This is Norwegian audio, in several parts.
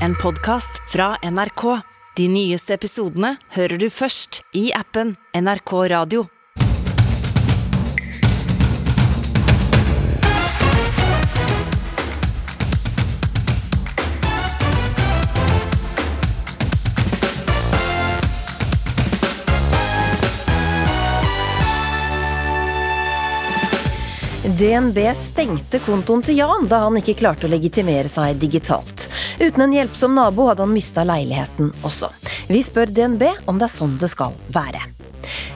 en podkast fra NRK. De nyeste episodene hører du først i appen NRK Radio. DNB stengte kontoen til Jan da han ikke klarte å legitimere seg digitalt. Uten en hjelpsom nabo hadde han mista leiligheten også. Vi spør DNB om det er sånn det skal være.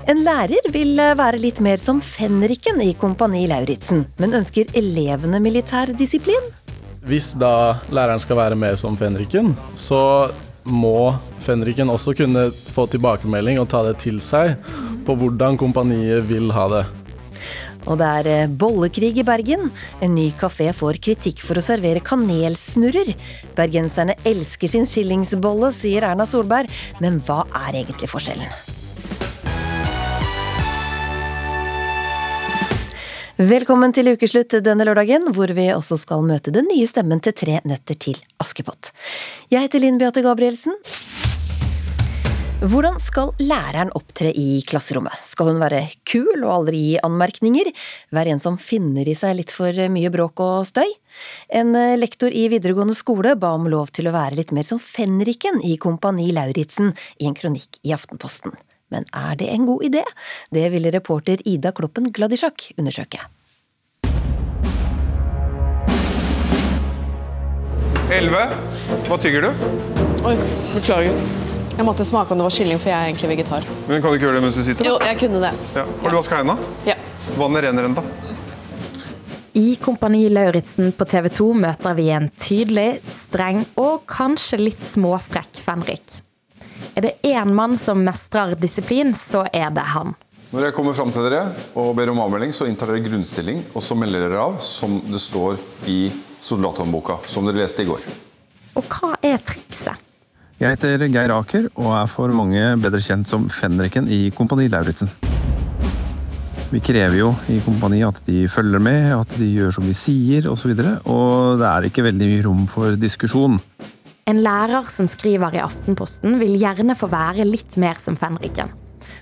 En lærer vil være litt mer som fenriken i Kompani Lauritzen, men ønsker elevene militær disiplin? Hvis da læreren skal være mer som fenriken, så må fenriken også kunne få tilbakemelding og ta det til seg på hvordan kompaniet vil ha det. Og det er eh, bollekrig i Bergen. En ny kafé får kritikk for å servere kanelsnurrer. Bergenserne elsker sin skillingsbolle, sier Erna Solberg. Men hva er egentlig forskjellen? Velkommen til ukeslutt denne lørdagen, hvor vi også skal møte den nye stemmen til Tre nøtter til Askepott. Jeg heter Linn Beate Gabrielsen. Hvordan skal læreren opptre i klasserommet? Skal hun være kul og aldri gi anmerkninger? Være en som finner i seg litt for mye bråk og støy? En lektor i videregående skole ba om lov til å være litt mer som fenriken i Kompani Lauritzen i en kronikk i Aftenposten. Men er det en god idé? Det ville reporter Ida Kloppen Gladisjak undersøke. Elleve. Hva tygger du? Oi, beklager. Jeg måtte smake om det var kylling, for jeg er egentlig vegetar. Men Kan du ikke gjøre det mens du sitter? Jo, jeg kunne det. Ja. Har du vaska hendene? Ja. Vannet renner ennå. I Kompani Lauritzen på TV 2 møter vi en tydelig, streng og kanskje litt småfrekk Fenrik. Er det én mann som mestrer disiplin, så er det han. Når jeg kommer fram til dere og ber om avmelding, så inntar dere grunnstilling, og så melder dere av som det står i soldathåndboka, som dere leste i går. Og hva er trikset? Jeg heter Geir Aker og er for mange bedre kjent som fenriken i Kompani Lauritzen. Vi krever jo i kompani at de følger med, at de gjør som de sier osv. Og, så og det er ikke veldig mye rom for diskusjon. En lærer som skriver i Aftenposten vil gjerne få være litt mer som fenriken.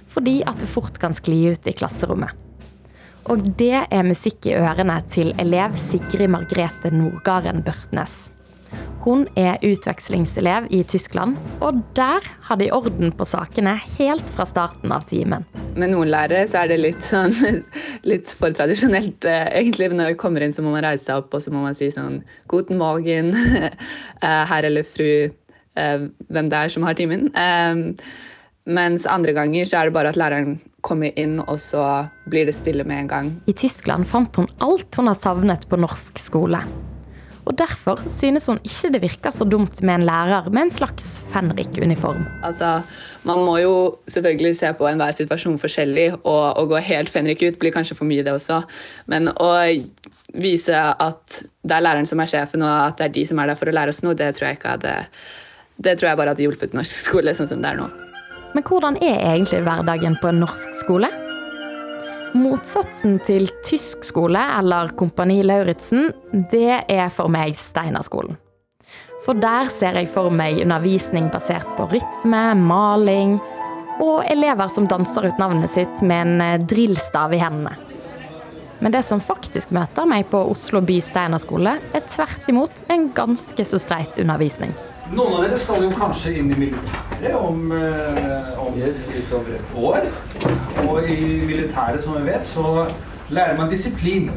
Fordi at det fort kan skli ut i klasserommet. Og det er musikk i ørene til elev Sigrid Margrethe Nordgarden Børtnes. Hun er utvekslingselev i Tyskland, og der har de orden på sakene helt fra starten av timen. Med noen lærere så er det litt, sånn, litt for tradisjonelt. Eh, egentlig Når man kommer inn, så må man reise seg opp og så må man si sånn 'Guten Morgen', eh, herr eller fru, eh, hvem det er som har timen. Mens andre ganger så er det bare at læreren kommer inn, og så blir det stille med en gang. I Tyskland fant hun alt hun har savnet på norsk skole. Og Derfor synes hun ikke det virker så dumt med en lærer med en slags fenrik-uniform. Altså, Man må jo selvfølgelig se på enhver situasjon forskjellig, og å gå helt fenrik ut blir kanskje for mye, det også. Men å vise at det er læreren som er sjefen, og at det er de som er der for å lære oss noe, det tror jeg ikke hadde det tror jeg bare hadde hjulpet norsk skole sånn som det er nå. Men hvordan er egentlig hverdagen på en norsk skole? Motsatsen til tysk skole eller Kompani Lauritzen, det er for meg Steinerskolen. For der ser jeg for meg undervisning basert på rytme, maling og elever som danser ut navnet sitt med en eh, drillstav i hendene. Men det som faktisk møter meg på Oslo by Steinerskole, er tvert imot en ganske så streit undervisning. Noen av dere skal jo kanskje inn i militæret om, eh, om yes. et år. Og i militæret, som vi vet, så lærer man disiplin.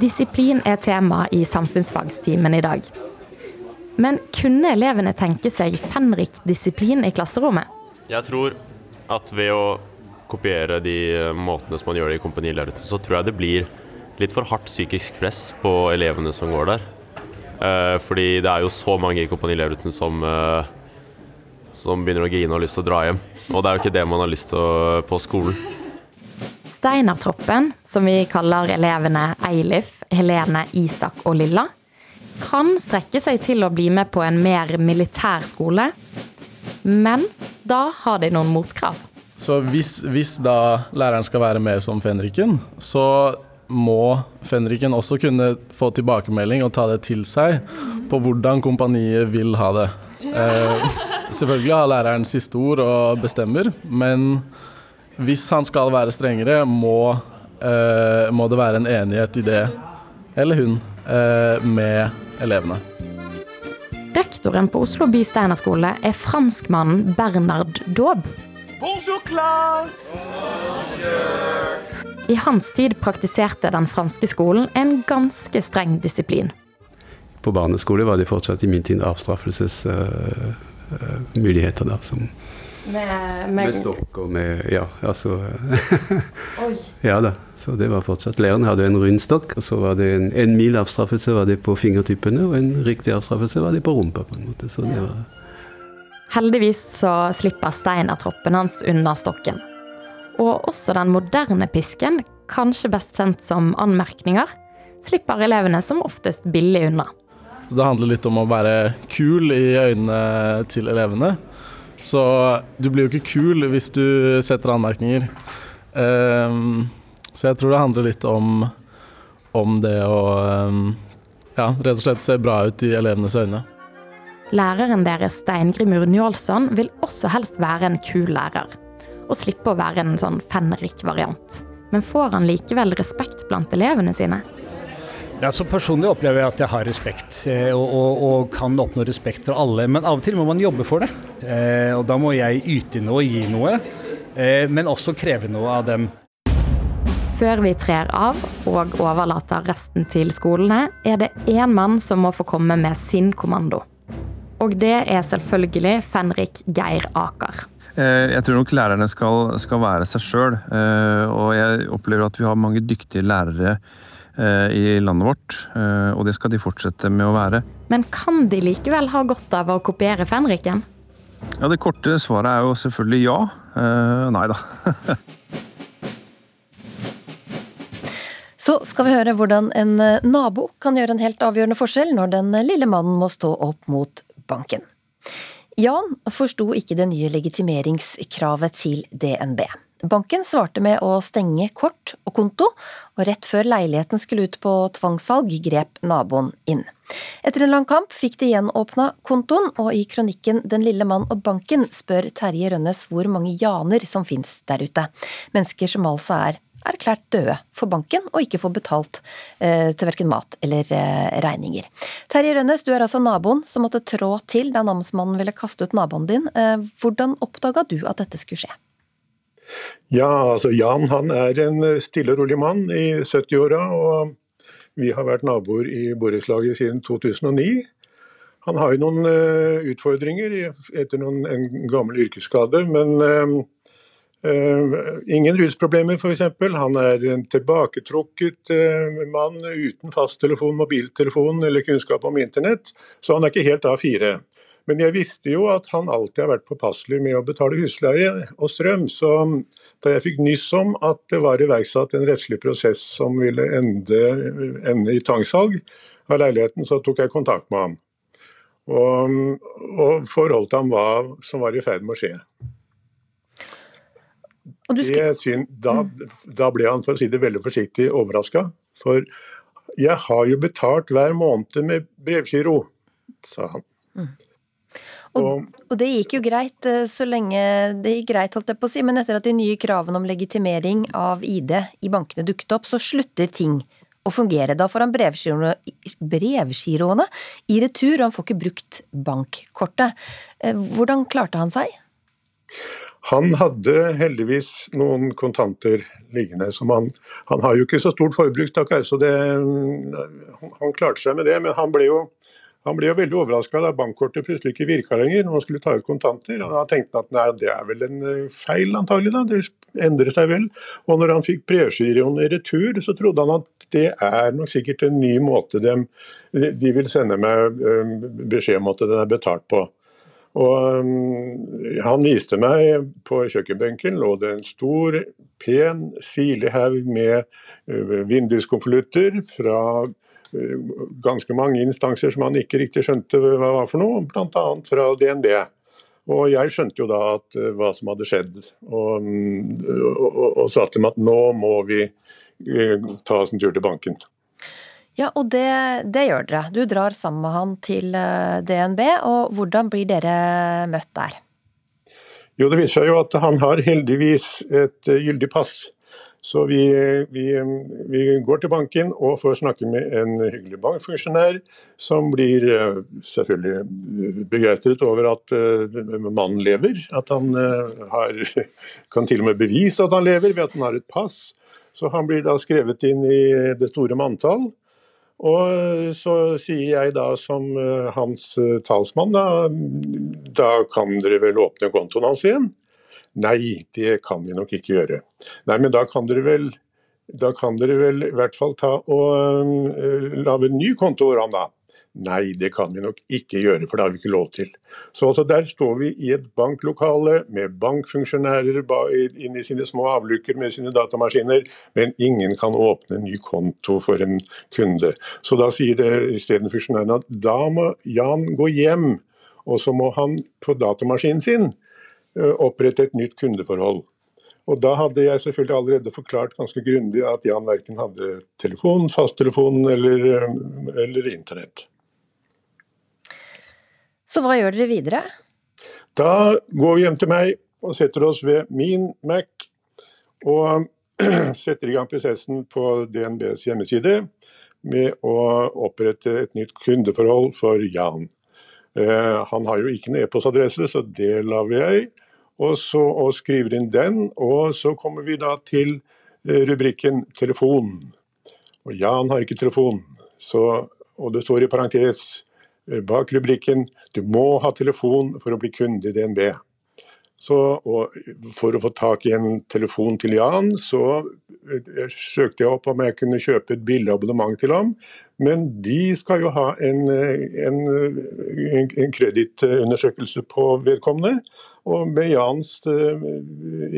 Disiplin er tema i samfunnsfagstimen i dag. Men kunne elevene tenke seg fenrik-disiplin i klasserommet? Jeg tror at ved å kopiere de måtene som man gjør det i Kompani Lauritzen, så tror jeg det blir litt for hardt psykisk press på elevene som går der. Uh, fordi det er jo så mange i Kompani Lauritzen som, som begynner å grine og har lyst til å dra hjem. Og det er jo ikke det man har lyst til på skolen. Steinertroppen, som vi kaller elevene Eilif, Helene, Isak og Lilla, kan strekke seg til å bli med på en mer militær skole. Men da har de noen motkrav. Så hvis, hvis da læreren skal være mer som fenriken, så må fenriken også kunne få tilbakemelding og ta det til seg på hvordan kompaniet vil ha det. Eh, selvfølgelig har læreren siste ord og bestemmer, men hvis han skal være strengere, må, eh, må det være en enighet i det, eller hun, eh, med elevene. Rektoren på Oslo by Steinerskole er franskmannen Bernard Daube. Bonjour, classe! I hans tid praktiserte den franske skolen en ganske streng disiplin. På barneskole var det fortsatt i min tid avstraffelses... uh, uh, da, Som, med, med... med, stokk og med Ja, altså Ja da. Så det var fortsatt. Læreren hadde en rund stokk, og så var det en, en mild avstraffelse var det på fingertuppene, og en riktig avstraffelse var det på rumpa. på en måte. Så det var Heldigvis så slipper Steinar-troppen hans unna stokken. Og også den moderne pisken, kanskje best kjent som anmerkninger, slipper elevene som oftest billig unna. Det handler litt om å være kul i øynene til elevene. Så du blir jo ikke kul hvis du setter anmerkninger. Um, så jeg tror det handler litt om, om det å um, ja, rett og slett se bra ut i elevenes øyne. Læreren deres, Steingrimur Njålsson, vil også helst være en kul lærer. Og slippe å være en sånn fenrik-variant. Men får han likevel respekt blant elevene sine? Ja, så Personlig opplever jeg at jeg har respekt, og, og, og, kan oppnå respekt for alle. Men av og til må man jobbe for det. Eh, og da må jeg yte noe og gi noe, eh, men også kreve noe av dem. Før vi trer av og overlater resten til skolene, er det én mann som må få komme med sin kommando. Og det er selvfølgelig Fenrik Geir Aker. Jeg tror nok lærerne skal, skal være seg sjøl, og jeg opplever at vi har mange dyktige lærere Eh, i landet vårt, eh, og det skal de fortsette med å være. Men kan de likevel ha godt av å kopiere fenriken? Ja, Det korte svaret er jo selvfølgelig ja. Eh, nei da. Så skal vi høre hvordan en nabo kan gjøre en helt avgjørende forskjell når den lille mannen må stå opp mot banken. Jan forsto ikke det nye legitimeringskravet til DNB. Banken svarte med å stenge kort og konto, og rett før leiligheten skulle ut på tvangssalg, grep naboen inn. Etter en lang kamp fikk de gjenåpna kontoen, og i kronikken Den lille mann og banken spør Terje Rønnes hvor mange Janer som fins der ute. Mennesker som altså er erklært døde for banken og ikke får betalt eh, til verken mat eller eh, regninger. Terje Rønnes, du er altså naboen som måtte trå til da namsmannen ville kaste ut naboen din. Eh, hvordan oppdaga du at dette skulle skje? Ja, altså Jan han er en stille og rolig mann i 70-åra. Og vi har vært naboer i borettslaget siden 2009. Han har jo noen uh, utfordringer etter noen, en gammel yrkesskade, men uh, uh, ingen rusproblemer f.eks. Han er en tilbaketrukket mann uten fasttelefon, mobiltelefon eller kunnskap om internett, så han er ikke helt A4. Men jeg visste jo at han alltid har vært påpasselig med å betale husleie og strøm. Så da jeg fikk nyss om at det var iverksatt en rettslig prosess som ville ende, ende i tvangssalg av leiligheten, så tok jeg kontakt med ham. Og, og forholdt ham hva som var i ferd med å skje. Skal... Da, da, ble han for å si det veldig forsiktig overraska. For jeg har jo betalt hver måned med brevgiro, sa han. Mm. Og, og, det gikk jo greit eh, så lenge det gikk greit, holdt jeg på å si, men etter at de nye kravene om legitimering av ID i bankene dukket opp, så slutter ting å fungere. Da får han brevgiroene, brevgiroene i retur, og han får ikke brukt bankkortet. Eh, hvordan klarte han seg? Han hadde heldigvis noen kontanter liggende. som Han, han har jo ikke så stort forbruk, stakkar, så det, han, han klarte seg med det. Men han ble jo han ble jo veldig overraska da bankkortet plutselig ikke virka lenger når man skulle ta ut kontanter. og Da tenkte han at nei, det er vel en eh, feil antagelig, da. Det endrer seg vel. Og når han fikk brevgiroen i retur, så trodde han at det er nok sikkert en ny måte de, de vil sende meg eh, beskjed om at den er betalt på. Og um, Han viste meg på kjøkkenbenken lå det en stor, pen, silehaug med vinduskonvolutter fra Eh, ganske mange instanser som han ikke riktig skjønte hva var for noe, bl.a. fra DNB. Og jeg skjønte jo da at, uh, hva som hadde skjedd, og, og, og, og, sa til dem at nå må vi uh, ta oss en tur til banken. Ja, og det, det, gjør dere. Du drar sammen med han til DNB, og hvordan blir dere møtt der? Jo, det viser seg jo at han har heldigvis et gyldig pass. Så vi, vi, vi, går til banken og får snakke med en hyggelig bankfunksjonær, som blir eh, selvfølgelig begeistret over at eh, mannen lever. At han eh, har, kan til og med bevise at han lever ved at han har et pass. Så han blir da skrevet inn i det store manntall. Og så sier jeg da som hans talsmann, da, da kan dere vel åpne kontoen hans igjen? Nei, det kan vi nok ikke gjøre. Nei, men da kan dere vel, kan dere vel i hvert fall ta og uh, lage en ny konto da. Nei, det kan vi nok ikke gjøre, for det har vi ikke lov til. Så altså, Der står vi i et banklokale med bankfunksjonærer inne i sine små avlukker med sine datamaskiner, men ingen kan åpne en ny konto for en kunde. Så da sier det isteden funksjonæren at da må Jan gå hjem, og så må han på datamaskinen sin opprette et nytt kundeforhold. Og Da hadde jeg selvfølgelig allerede forklart ganske grundig at Jan verken hadde telefon, fasttelefon eller, eh, eller internett. Så hva gjør dere videre? Da går vi hjem til meg og setter oss ved min Mac og setter i gang prosessen på DNBs hjemmeside med å opprette et nytt kundeforhold for Jan. Eh, han har jo ikke en e-postadresse, så det lager jeg. Og så og skriver inn den, og så kommer vi da til eh, rubrikken 'telefon'. Og Jan har ikke telefon, så, og det står i parentes eh, bak rubrikken 'du må ha telefon for å bli kunde i DNB'. Så, for å få tak i en telefon til Jan, så søkte jeg opp om jeg kunne kjøpe et billig abonnement til ham. Men de skal jo ha en, en, en, kredittundersøkelse på vedkommende. Og med Jans uh,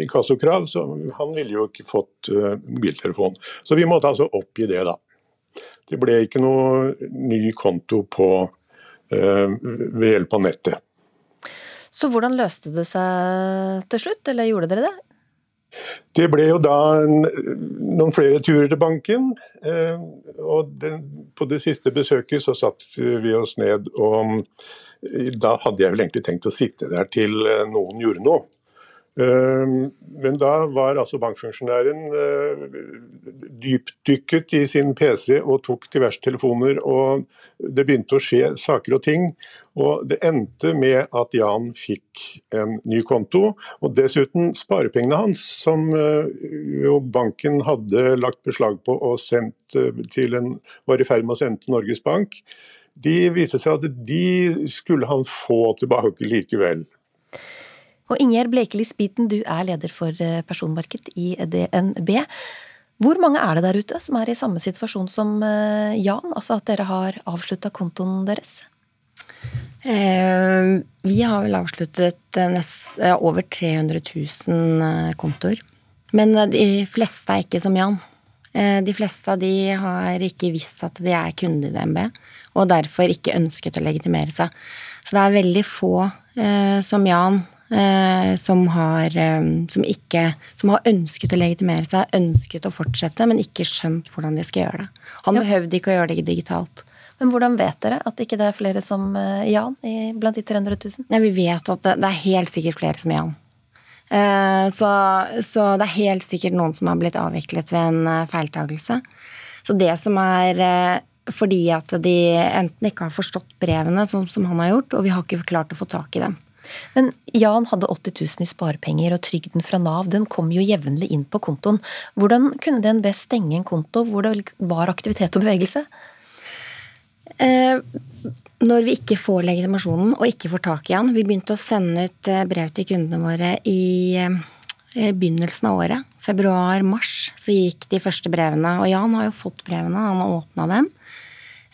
inkassokrav, så han ville jo ikke fått uh, mobiltelefon. Så vi måtte altså oppgi det, da. Det ble ikke noe ny konto på, uh, ved hjelp av nettet. Så hvordan løste det seg til slutt, eller gjorde dere det? Det ble jo da en, noen flere turer til banken. Eh, og den, på det siste besøket så satte vi oss ned, og da hadde jeg vel egentlig tenkt å sitte der til eh, noen gjorde noe. Ehm, men da var altså bankfunksjonæren eh, dypdykket i sin PC og tok diverse telefoner, og det begynte å skje saker og ting. Og det endte med at Jan fikk en ny konto, og dessuten sparepengene hans, som eh, jo banken hadde lagt beslag på og sendt eh, til en, var i ferd med å sende til Norges Bank, de viste seg at de skulle han få tilbake likevel. Og Ingjerd Blekeli Spiten, du er leder for eh, personmarked i DNB. Hvor mange er det der ute som er i samme situasjon som eh, Jan, altså at dere har avslutta kontoen deres? Eh, vi har vel avsluttet nest, over 300 000 kontoer. Men de fleste er ikke som Jan. De fleste av de har ikke visst at de er kunde i DNB, og derfor ikke ønsket å legitimere seg. Så det er veldig få eh, som Jan Eh, som har, eh, som, ikke, som har ønsket å legitimere seg, ønsket å fortsette, men ikke skjønt hvordan de skal gjøre det. Han ja. behøvde ikke å gjøre det digitalt. Men hvordan vet dere at ikke det er flere som eh, Jan blant de 300 000? Nei, vi vet at det, det er helt sikkert flere som Jan. Så, så, det er helt sikkert noen som har blitt avviklet ved en feiltagelse. Så det som er fordi at de enten ikke har forstått brevene, som, som han har gjort, og vi har ikke klart å få tak i dem. Men Jan hadde 80 000 i sparepenger, og trygden fra Nav den kom jo jevnlig inn på kontoen. Hvordan kunne DNB stenge en konto hvor det var aktivitet og bevegelse? Eh, når vi ikke får legitimasjonen og ikke får tak i han Vi begynte å sende ut eh, brev til kundene våre i eh, begynnelsen av året. Februar-mars så gikk de første brevene. Og Jan har jo fått brevene, han har åpna dem.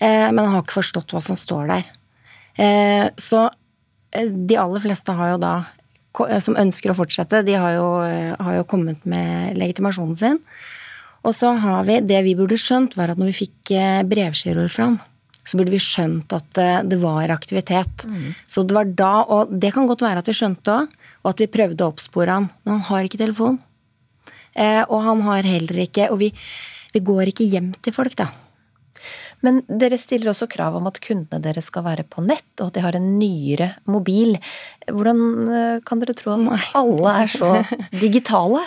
Eh, men han har ikke forstått hva som står der. Så de aller fleste har jo da, eh, som ønsker å fortsette, de har jo, eh, har jo kommet med legitimasjonen sin. Og så har vi Det vi burde skjønt, var at når vi fikk brevgiroer fra han, så burde vi skjønt at det var aktivitet. Mm. Så det var da, og det kan godt være at vi skjønte òg, og at vi prøvde å oppspore han, men han har ikke telefon. Eh, og han har heller ikke Og vi, vi går ikke hjem til folk, da. Men dere stiller også krav om at kundene deres skal være på nett, og at de har en nyere mobil. Hvordan eh, kan dere tro at alle er så digitale?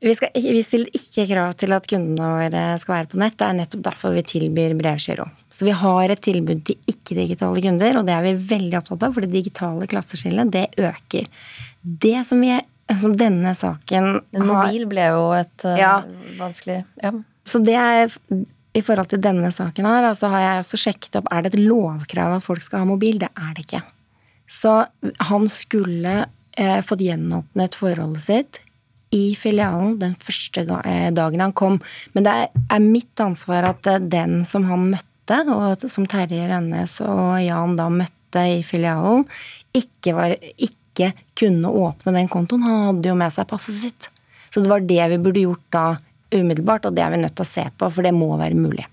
Vi, skal, vi, stiller ikke krav til at kundene våre skal være på nett. Det er nettopp derfor vi tilbyr brevgiro. Så vi har et tilbud til ikke-digitale kunder, og det er vi veldig opptatt av, for det digitale klasseskillet, det øker. Det som, vi, som denne saken En mobil ble jo et uh, ja. vanskelig ja. Så det er i forhold til denne saken her, så har jeg også sjekket opp er det et lovkrav at folk skal ha mobil. Det er det ikke. Så han skulle eh, fått gjenåpnet forholdet sitt i filialen den første eh, dagen han kom. Men det er mitt ansvar at eh, den som han møtte, og som Terje Rønnes og Jan da møtte i filialen, ikke, var, ikke kunne åpne den kontoen. Han hadde jo med seg passet sitt. Så det var det vi burde gjort da umiddelbart, og det er vi nødt til å se på, for det må være mulig.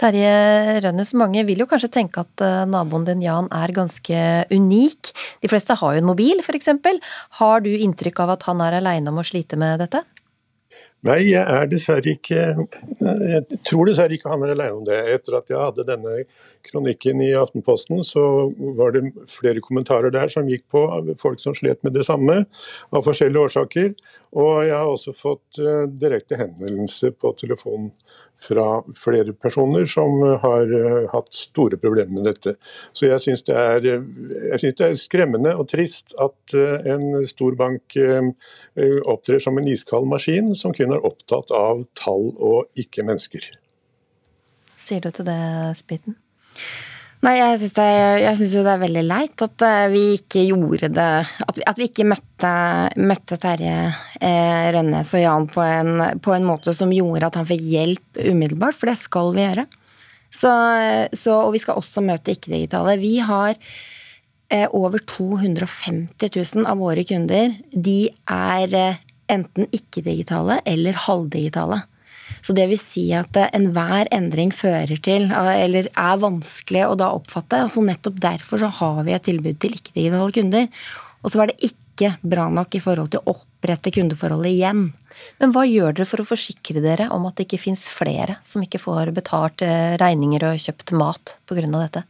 Terje Rønnes, mange vil jo kanskje tenke at eh, naboen din Jan er ganske unik. De fleste har jo en mobil, f.eks. Har du inntrykk av at han er aleine om å slite med dette? Nei, jeg er dessverre ikke Jeg tror dessverre ikke han er aleine om det. Etter at jeg hadde denne kronikken i Aftenposten, så var det flere kommentarer der som gikk på folk som slet med det samme, av forskjellige årsaker. Og jeg har også fått uh, direkte henvendelse på telefon fra flere personer som uh, har uh, hatt store problemer med dette. Så jeg syns det, det, er skremmende og trist at en stor bank opptrer som en iskald maskin som kun er opptatt av tall og ikke mennesker. Sier du til det, Spiten? Nei, jeg syns, det, jeg syns jo det er veldig leit at eh, vi ikke gjorde det At vi, at vi ikke møtte, møtte Terje eh, Rønnes og Jan på en, på en, måte som gjorde at han fikk hjelp umiddelbart, for det skal vi gjøre. Så, så, og vi skal også møte ikke-digitale. Vi har eh, over 250 000 av våre kunder. De er eh, enten ikke-digitale eller halvdigitale. Så det vil si at eh, enhver endring fører til, eh, eller er vanskelig å da oppfatte. og så Nettopp derfor så har vi et tilbud til ikke-digitale kunder. Og så var det ikke bra nok i forhold til å opprette kundeforholdet igjen. Men hva gjør dere for å forsikre dere om at det ikke fins flere som ikke får betalt eh, regninger og kjøpt mat pga. dette?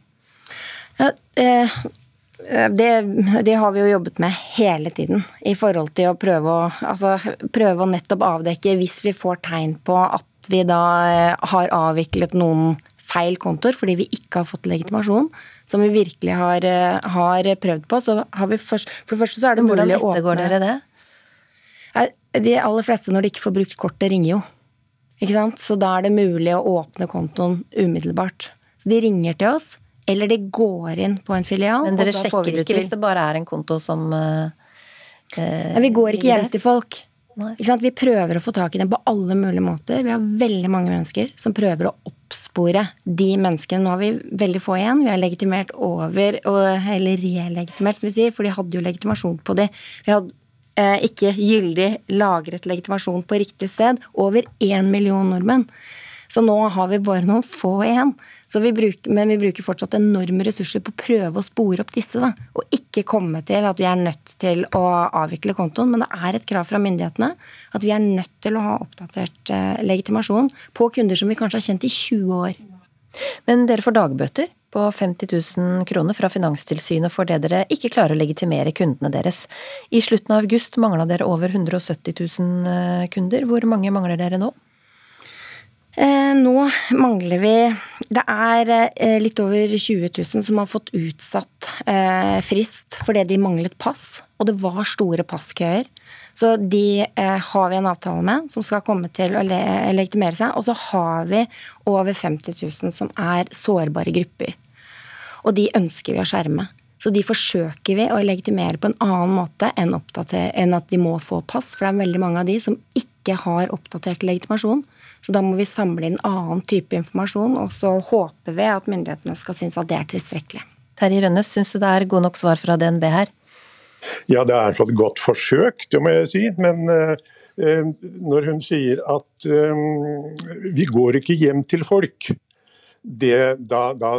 Ja, eh, det, det, har vi jo jobbet med hele tiden. I forhold til å prøve å, altså, prøve å nettopp avdekke hvis vi får tegn på at vi da eh, har avviklet noen feil kontoer fordi vi ikke har fått legitimasjon, som vi virkelig har, eh, har prøvd på, så har vi først For det første så er det mulig å åpne Hvordan ettergår dere det? De aller fleste, når de ikke får brukt kortet, ringer jo. Ikke sant? Så da er det mulig å åpne kontoen umiddelbart. Så de ringer til oss, eller de går inn på en filial. Men dere sjekker ikke hvis det bare er en konto som uh, Nei, Vi går ikke hjem til folk. Vi prøver å få tak i dem på alle mulige måter. Vi har veldig mange mennesker som prøver å oppspore de menneskene. Nå har vi veldig få igjen. Vi har legitimert over, eller relegitimert, som vi sier, for de hadde jo legitimasjon på de. Vi hadde eh, ikke gyldig lagret legitimasjon på riktig sted. Over én million nordmenn. Så nå har vi bare noen få igjen. Vi bruker, men vi bruker fortsatt enorme ressurser på å prøve å spore opp disse. Da, og ikke komme til at vi er nødt til å avvikle kontoen. Men det er et krav fra myndighetene at vi er nødt til å ha oppdatert eh, legitimasjon på kunder som vi kanskje har kjent i 20 år. Men dere får dagbøter på 50 000 kroner fra Finanstilsynet for det dere ikke klarer å legitimere kundene deres. I slutten av august mangla dere over 170 000 eh, kunder. Hvor mange mangler dere nå? Eh, nå mangler vi Det er eh, litt over 20 000 som har fått utsatt eh, frist fordi de manglet pass. Og det var store passkøer. Så de har vi en avtale med som skal komme til å legitimere seg. Og så har vi over 50 000 som er sårbare grupper. Og de ønsker vi å skjerme. Så de forsøker vi å legitimere på en annen måte enn, at de må få pass. For det er veldig mange av de som ikke har oppdatert legitimasjon. Så da må vi samle inn annen type informasjon, og så håper vi at myndighetene skal synes at det er tilstrekkelig. Terje Rønnes, syns du det er gode nok svar fra DNB her? Ja, det er et godt forsøk, det må jeg si. Men eh, når hun sier at eh, vi går ikke hjem til folk, det, da, da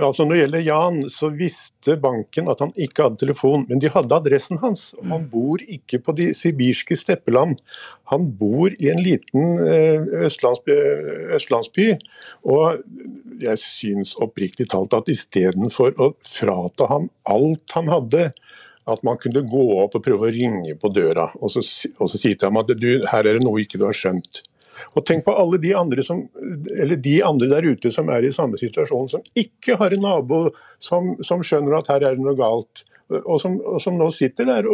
Altså Når det gjelder Jan, så visste banken at han ikke hadde telefon, men de hadde adressen hans. og Han bor ikke på de sibirske steppeland. Han bor i en liten eh, østlandsby. østlandsby og jeg syns oppriktig talt at istedenfor å frata ham alt han hadde, at man kunne gå opp og prøve å ringe på døra og så, og så si til ham at du, her er det noe ikke du har skjønt. Og tenk på alle de andre, som, de andre der ute som er i samme situasjon, som ikke har en nabo som, som skjønner at her er det noe galt. Og som, og som nå sitter der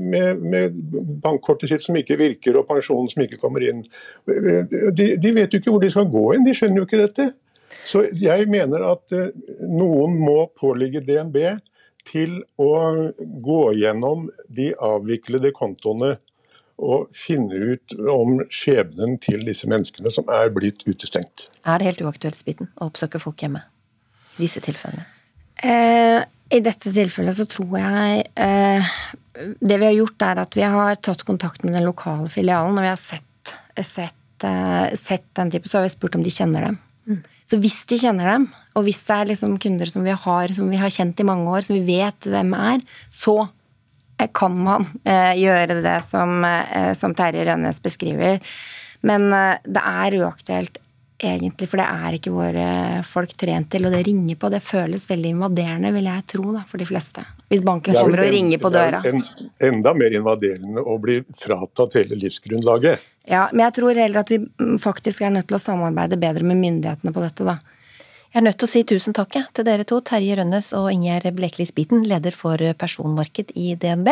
med, med, bankkortet sitt som ikke virker og pensjonen som ikke kommer inn. De, de vet jo ikke hvor de skal gå inn, de skjønner jo ikke dette. Så jeg mener at eh, noen må pålegge DNB til å gå gjennom de avviklede kontoene og finne ut om skjebnen til disse menneskene som er blitt utestengt. Er det helt uaktuelt Spiten, å oppsøke folk hjemme? I disse tilfellene? Eh, I dette tilfellet så tror jeg eh, Det vi har gjort, er at vi har tatt kontakt med den lokale filialen, og vi har sett, sett, eh, sett den type, så har vi spurt om de kjenner dem. Mm. Så hvis de kjenner dem, og hvis det er liksom kunder som vi, har, som vi har kjent i mange år, som vi vet hvem er, så kan man eh, gjøre det som, eh, som Terje Rønnes beskriver. Men eh, det er uaktuelt egentlig, for det er ikke våre folk trent til. Og det ringer på, det føles veldig invaderende, vil jeg tro, da, for de fleste. Hvis banken kommer og ringer på døra. Det en, enda mer invaderende å bli fratatt hele livsgrunnlaget. Ja, men jeg tror heller at vi mm, faktisk er nødt til å samarbeide bedre med myndighetene på dette, da. Jeg er nødt til å si tusen takk til dere to, Terje Rønnes og Ingjerd Bleklis Biten, leder for personmarked i DNB.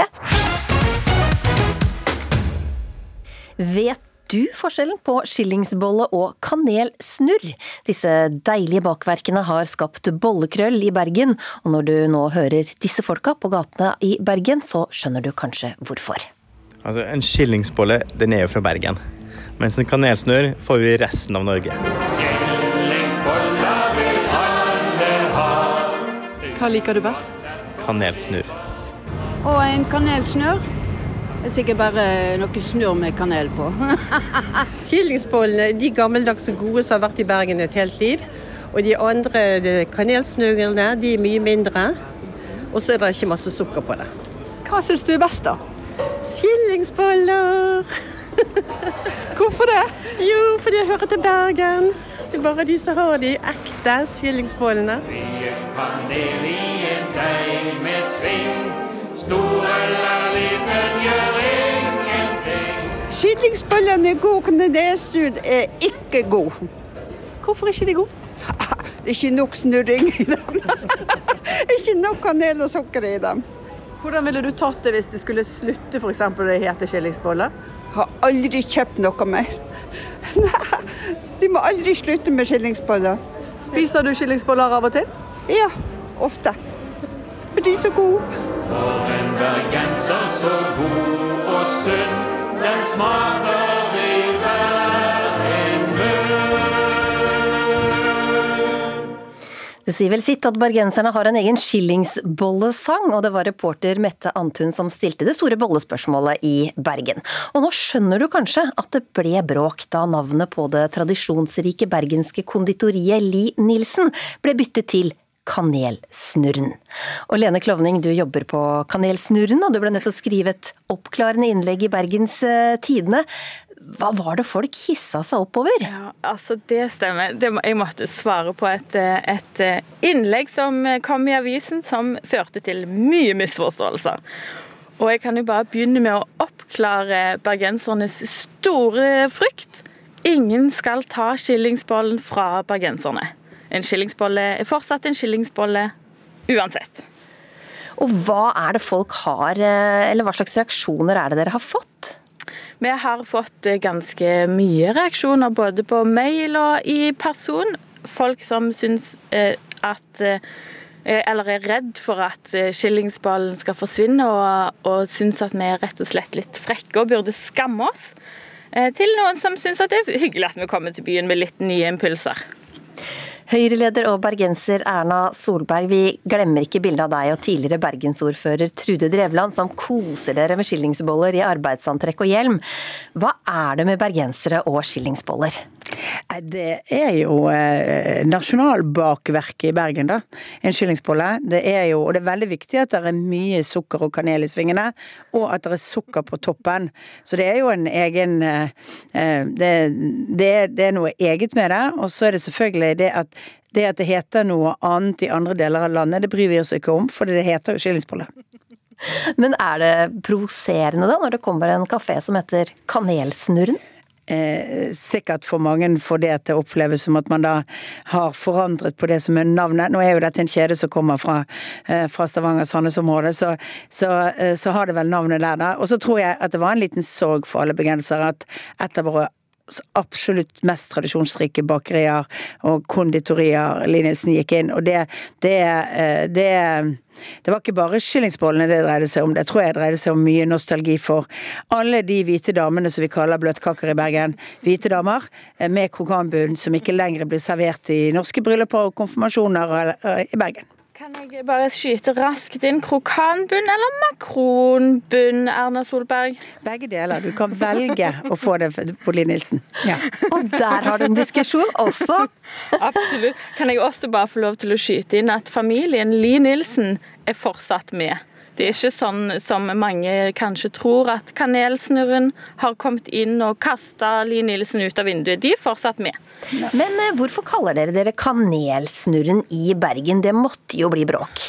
Vet du forskjellen på skillingsbolle og kanelsnurr? Disse deilige bakverkene har skapt bollekrøll i Bergen, og når du nå hører disse folka på gatene i Bergen, så skjønner du kanskje hvorfor. Altså, En skillingsbolle den er jo fra Bergen, mens en kanelsnurr får vi i resten av Norge. Hva liker du best? Kanelsnurr. Og en kanelsnurr. Det er sikkert bare noe snurr med kanel på. Skillingsbollene de gammeldagse gode som har vært i Bergen et helt liv. Og de andre kanelsnurrene de er mye mindre. Og så er det ikke masse sukker på det. Hva syns du er best, da? Skillingsboller. Hvorfor det? Jo, fordi jeg hører til Bergen. Det er bare de som har de ekte skillingsbollene. Mye kanel i en deig med sving. Stor eller liten gjør ingenting. Skillingsbollene er gode, er ikke god. Hvorfor er ikke de gode? Det er ikke nok snurring i dem. ikke nok kanel og sukker i dem. Hvordan ville du tatt det hvis det skulle slutte f.eks. å hete skillingsboller? Har aldri kjøpt noe mer. Nei, de må aldri slutte med skillingsboller. Spiser du skillingsboller av og til? Ja, ofte. For de er så gode. For en bergenser så god og sunn, den smaker Det sier vel sitt at bergenserne har en egen skillingsbollesang, og det var reporter Mette Antun som stilte det store bollespørsmålet i Bergen. Og nå skjønner du kanskje at det ble bråk da navnet på det tradisjonsrike bergenske konditoriet Li Nilsen ble byttet til Kanelsnurren. Og Lene Klovning, du jobber på Kanelsnurren, og du ble nødt til å skrive et oppklarende innlegg i Bergens eh, Tidende. Hva var det folk hissa seg oppover? Ja, altså Det stemmer. Det jeg måtte svare på et, et, innlegg som kom i avisen som førte til mye misforståelser. Og jeg kan jo bare begynne med å oppklare bergensernes store frykt. Ingen skal ta skillingsbollen fra bergenserne. En skillingsbolle er fortsatt en skillingsbolle uansett. Og hva er det folk har, eller hva slags reaksjoner er det dere har fått? Vi har fått ganske mye reaksjoner både på mail og i person. Folk som syns at eller er redd for at skillingsballen skal forsvinne, og, og syns at vi er rett og slett litt frekke og burde skamme oss. Til noen som syns at det er hyggelig at vi kommer til byen med litt nye impulser. Høyre-leder og bergenser Erna Solberg, vi glemmer ikke bildet av deg og tidligere bergensordfører Trude Drevland som koser dere med skillingsboller i arbeidsantrekk og hjelm. Hva er det med bergensere og skillingsboller? Det er jo eh, nasjonalbakverket i Bergen, da. En skillingsbolle. Det er jo, og det er veldig viktig at det er mye sukker og kanel i svingene, og at det er sukker på toppen. Så det er jo en egen eh, eh, det, det, det er noe eget med det. Og så er det selvfølgelig det at det at det heter noe annet i andre deler av landet, det bryr vi oss ikke om, for det heter jo skillingsbolle. Men er det provoserende da, når det kommer en kafé som heter Kanelsnurren? Eh, sikkert for mange får det til å oppleves som at man da har forandret på det som er navnet. Nå er jo dette en kjede som kommer fra, eh, fra Stavanger-Sandnes-området, så, så, eh, så, har det vel navnet der, da. Og så tror jeg at det var en liten sorg for alle bergensere at et av våre absolutt mest tradisjonsrike bakerier og konditorier Linesen gikk inn. Og det, det, eh, det, det var ikke bare skillingsbollene det dreide seg om, det tror jeg dreide seg om mye nostalgi for alle de hvite damene som vi kaller bløtkaker i Bergen. Hvite damer eh, med krokanbunn som ikke lenger blir servert i norske brylluper og konfirmasjoner eh, i Bergen. Kan jeg bare skyte raskt inn krokanbunn eller makronbunn, Erna Solberg? Begge deler. Du kan velge å få det på Li Nilsen. Ja. Og der har du en diskusjon også. Absolutt. Kan jeg også bare få lov til å skyte inn at familien Li Nilsen er fortsatt med. Det er ikke sånn som mange kanskje tror, at kanelsnurren har kommet inn og kasta Li Nilsen ut av vinduet. De er fortsatt med. Men eh, hvorfor kaller dere dere Kanelsnurren i Bergen? Det måtte jo bli bråk?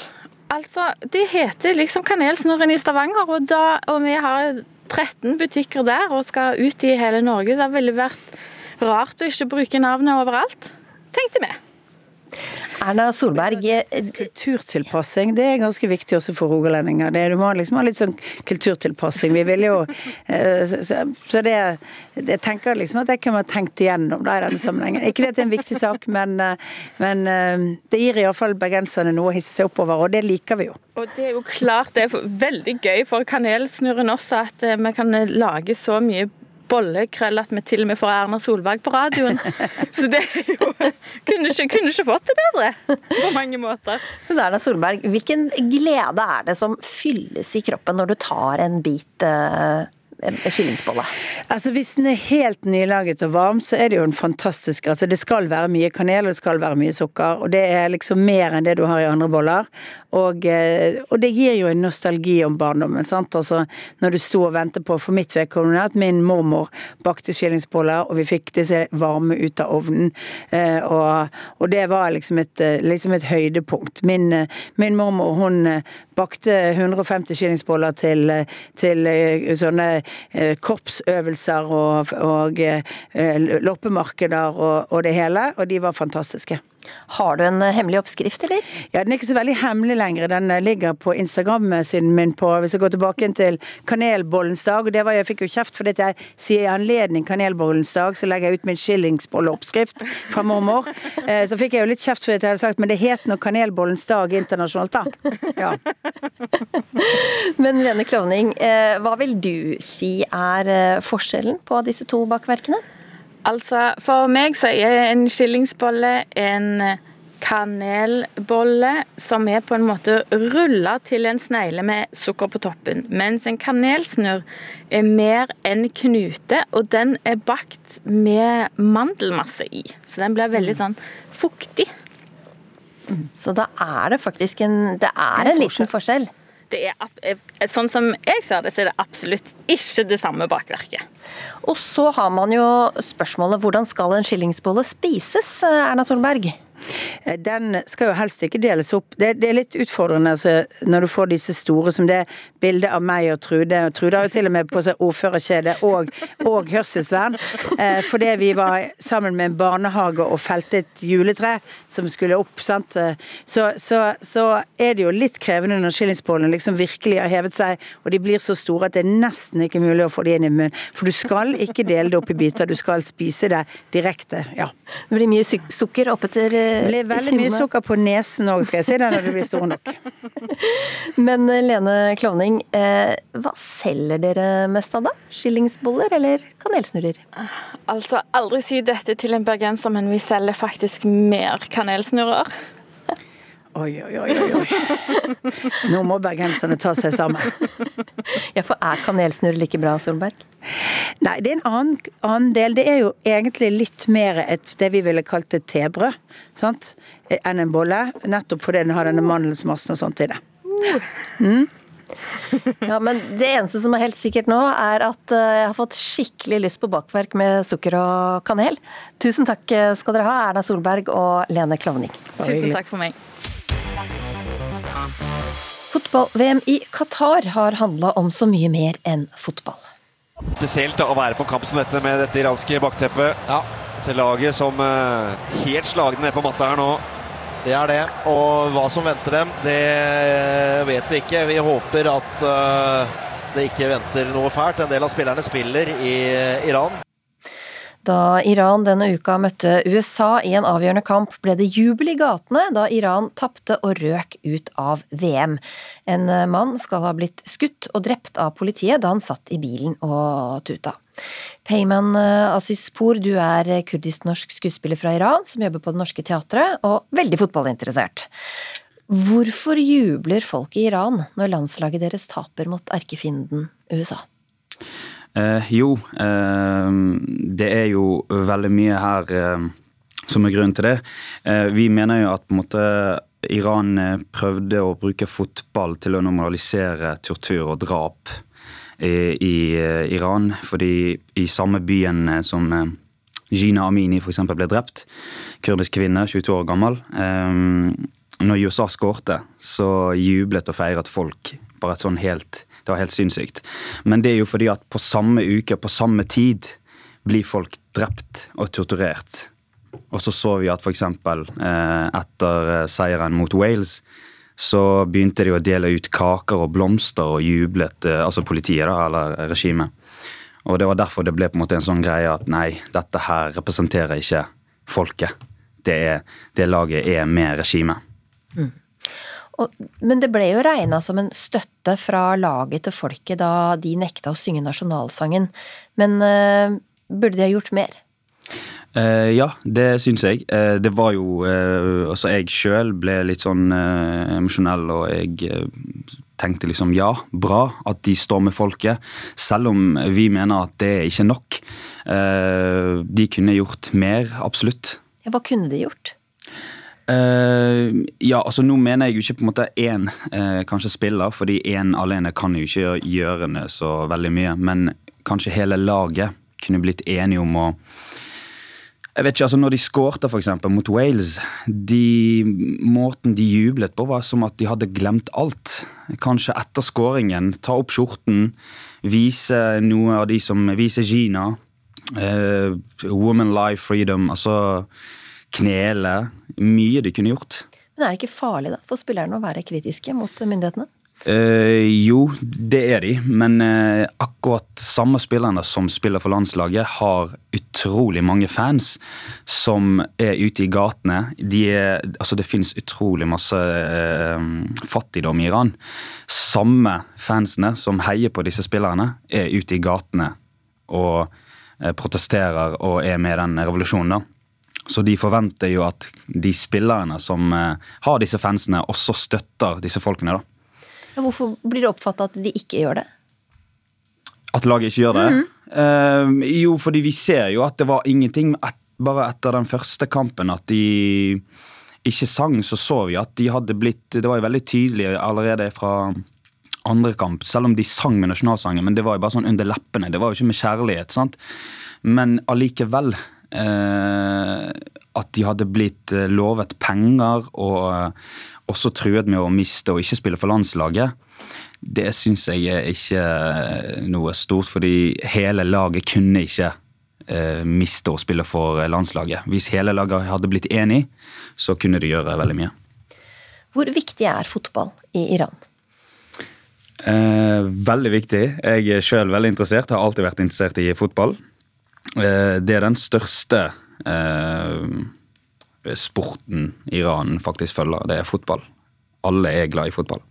Altså, Det heter liksom Kanelsnurren i Stavanger, og, da, og vi har 13 butikker der og skal ut i hele Norge. Så det veldig vært rart å ikke bruke navnet overalt, tenkte vi. Erna Solberg Kulturtilpassing det er ganske viktig også for rogalendinger. du må liksom ha litt sånn kulturtilpassing. Vi vil jo eh, Så det Jeg tenker liksom at det kan være tenkt igjennom da i denne sammenhengen. Ikke det at det er en viktig sak, men, eh, men eh, det gir iallfall bergenserne noe å hisse seg oppover, og det liker vi jo. Og det er jo klart det er veldig gøy for Kanelsnurren også at vi kan lage så mye bollekrøll at vi til og med får Erna Solberg på radioen. Så det er jo kunne ikke, kunne ikke fått det bedre på mange måter. Men Erna Solberg, hvilken glede er det som fylles i kroppen når du tar en bit uh skillingsbolle? Altså Hvis den er helt nylaget og varm, så er det jo en fantastisk altså Det skal være mye kanel og det skal være mye sukker, og det er liksom mer enn det du har i andre boller. Og, eh, og det gir jo en nostalgi om barndommen. sant? Altså Når du sto og ventet på, for mitt vedkommende, at min mormor bakte skillingsboller, og vi fikk disse varme ut av ovnen. Eh, og, og det var liksom et, eh, liksom et høydepunkt. Min, min mormor hun bakte 150 skillingsboller til, til sånne Eh, korpsøvelser og, og eh, loppemarkeder og, og det hele, og de var fantastiske. Har du en eh, hemmelig oppskrift, eller? Ja, Den er ikke så veldig hemmelig lenger. Den eh, ligger på Instagram-siden min på Hvis jeg går tilbake til kanelbollens dag, og det var jeg fikk jo kjeft fordi jeg sier i anledning kanelbollens dag, så legger jeg ut min skillingsbolleoppskrift fra mormor. Eh, så fikk jeg jo litt kjeft fordi jeg hadde sagt men det het nå kanelbollens dag internasjonalt, da. Ja. men Lene Klovning, hva vil du si er forskjellen på disse to bakverkene? Altså, for meg så er en skillingsbolle en kanelbolle som er på en måte rulla til en snegle med sukker på toppen. Mens en kanelsnurr er mer en knute, og den er bakt med mandelmasse i. Så den blir veldig sånn fuktig. Så da er det faktisk en Det er en liten forskjell? Det er, eh, sånn som jeg ser det, så er det absolutt ikke det samme bakverket. Og så har man jo spørsmålet hvordan skal en skillingsbolle spises, Erna Solberg? Eh, den skal jo helst ikke deles opp. Det, det er litt utfordrende altså, når du får disse store som det bildet av meg og Trude. Og Trude har jo til og med på seg ordførerkjede og, og hørselsvern. Eh, fordi vi var sammen med en barnehage og felte et juletre som skulle opp. sant? Så, så, så er det jo litt krevende når skillingsbollene liksom virkelig har hevet seg, og de blir så store at det er nesten ikke mulig å få de inn i munnen. For du skal ikke dele det opp i biter, du skal spise det direkte. ja. Det blir mye sukker oppetter Det blir veldig mye sukker på nesen òg, skal jeg si det, når du blir stor nok. Men eh, Lene Klovning, eh, hva selger dere mest av da? Skillingsboller eller kanelsnurrer? Altså, aldri si dette til en bergenser, men vi selger faktisk mer kanelsnurrer. Oi, oi, oi, oi. Nå må bergenserne ta seg sammen. Ja, for er kanelsnurr like bra, Solberg? Nei, det er en annen, annen del. Det er jo egentlig litt mer et, det vi ville kalt et tebrød sant? enn en bolle. Nettopp fordi den har denne mandelsmassen og sånt i det. Mm. Ja, men det eneste som er helt sikkert nå, er at eh, jeg har fått skikkelig lyst på bakverk med sukker og kanel. Tusen takk skal dere ha, Erna Solberg og Lene Klovning. Tusen takk for meg. Fotball-VM i Qatar har handla om så mye mer enn fotball. Spesielt da, å være på en kamp som dette med dette iranske bakteppet. Til laget som uh, helt slagne ned på matta her nå. Det er det. Og hva som venter dem, det vet vi ikke. Vi håper at uh, det ikke venter noe fælt. En del av spillerne spiller i Iran. Da Iran denne uka møtte USA i en avgjørende kamp, ble det jubel i gatene da Iran tapte og røk ut av VM. En mann skal ha blitt skutt og drept av politiet da han satt i bilen og tuta. Peyman Azizpour, du er kurdisk-norsk skuespiller fra Iran som jobber på Det Norske Teatret, og veldig fotballinteressert. Hvorfor jubler folk i Iran når landslaget deres taper mot erkefienden USA? Eh, jo, eh, det er jo veldig mye her eh, som er grunnen til det. Eh, vi mener jo at på en måte, Iran eh, prøvde å bruke fotball til å normalisere tortur og drap i, i eh, Iran. Fordi i samme byen som Gina Amini f.eks. ble drept, kurdisk kvinne, 22 år gammel. Når USA skårte, så jublet og feiret folk bare et sånn helt det var helt sinnssykt. Men det er jo fordi at på samme uke, på samme tid, blir folk drept og torturert. Og så så vi at f.eks. Eh, etter eh, seieren mot Wales, så begynte de å dele ut kaker og blomster og jublet, eh, altså politiet, da, eller regimet. Og det var derfor det ble på en måte en sånn greie at nei, dette her representerer ikke folket. Det, er, det laget er med regimet. Mm. Og, men det ble jo regna som en støtte fra laget til folket da de nekta å synge nasjonalsangen. Men uh, burde de ha gjort mer? Uh, ja, det syns jeg. Uh, det var jo Altså, jeg sjøl ble litt sånn emosjonell, og jeg tenkte liksom ja, bra at de står med folket. Selv om vi mener at det er ikke nok. de kunne gjort mer, absolutt. Ja, hva kunne de gjort? Uh, ja, altså nå mener jeg jo ikke på en måte én uh, kanskje spiller, fordi én alene kan jo ikke gjøre det så veldig mye. Men kanskje hele laget kunne blitt enige om å jeg vet ikke, altså Når de skårte for eksempel, mot Wales, de, måten de jublet på, var som at de hadde glemt alt. Kanskje etter skåringen, ta opp skjorten, vise noe av de som viser Gina. Uh, woman life freedom. altså knele. Mye de kunne gjort. Men er det ikke farlig da, for spillerne å være kritiske mot myndighetene? Eh, jo, det er de, men eh, akkurat samme spillerne som spiller for landslaget, har utrolig mange fans som er ute i gatene. De er, altså det finnes utrolig masse eh, fattigdom i Iran. Samme fansene som heier på disse spillerne, er ute i gatene og eh, protesterer og er med i den revolusjonen. da. Så de forventer jo at de spillerne som eh, har disse fansene, også støtter disse folkene. da. Ja, hvorfor blir det oppfatta at de ikke gjør det? At laget ikke gjør det? Mm. Uh, jo, fordi vi ser jo at det var ingenting et, bare etter den første kampen at de ikke sang, så så vi at de hadde blitt Det var jo veldig tydelig allerede fra andre kamp, selv om de sang med nasjonalsangen, men det var jo bare sånn under leppene. Det var jo ikke med kjærlighet. sant? Men allikevel Eh, at de hadde blitt eh, lovet penger og eh, også truet med å miste og ikke spille for landslaget. Det syns jeg er ikke noe stort, fordi hele laget kunne ikke eh, miste å spille for landslaget. Hvis hele laget hadde blitt enig, så kunne de gjøre veldig mye. Hvor viktig er fotball i Iran? Eh, veldig viktig. Jeg er sjøl veldig interessert, har alltid vært interessert i fotball. Eh, det er den største eh, sporten Iran faktisk følger. Det er fotball. Alle er glad i fotball.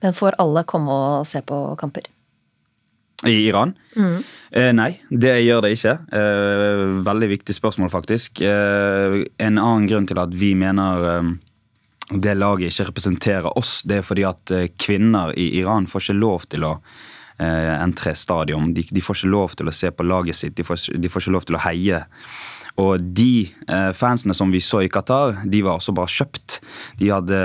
Men får alle komme og se på kamper? I Iran? Mm. Eh, nei, det gjør det ikke. Eh, veldig viktig spørsmål, faktisk. Eh, en annen grunn til at vi mener eh, det laget ikke representerer oss, det er fordi at kvinner i Iran får ikke lov til å entre stadion. De, de, får ikke lov til å se på laget sitt, de får, de får ikke lov til å heie. Og de eh, fansene som vi så i Qatar, de var også bare kjøpt. De hadde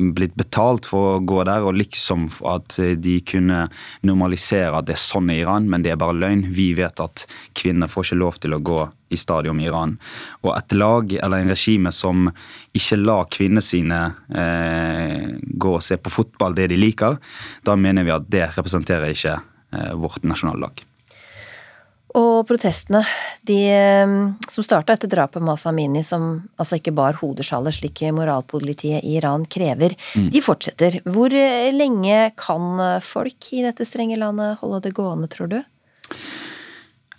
blitt betalt for å gå der, og liksom at de kunne normalisere at det er sånn i Iran, men det er bare løgn. Vi vet at kvinner får ikke lov til å gå i stadion i Iran. Og et lag eller en regime som ikke lar kvinnene sine eh, gå og se på fotball det de liker, da mener vi at det representerer ikke eh, vårt nasjonallag. Og protestene, de eh, som starta etter drapet med Masa Amini, som altså ikke bar hodeskjaller slik moralpolitiet i Iran krever, mm. de fortsetter. Hvor eh, lenge kan folk i dette strenge landet holde det gående, tror du?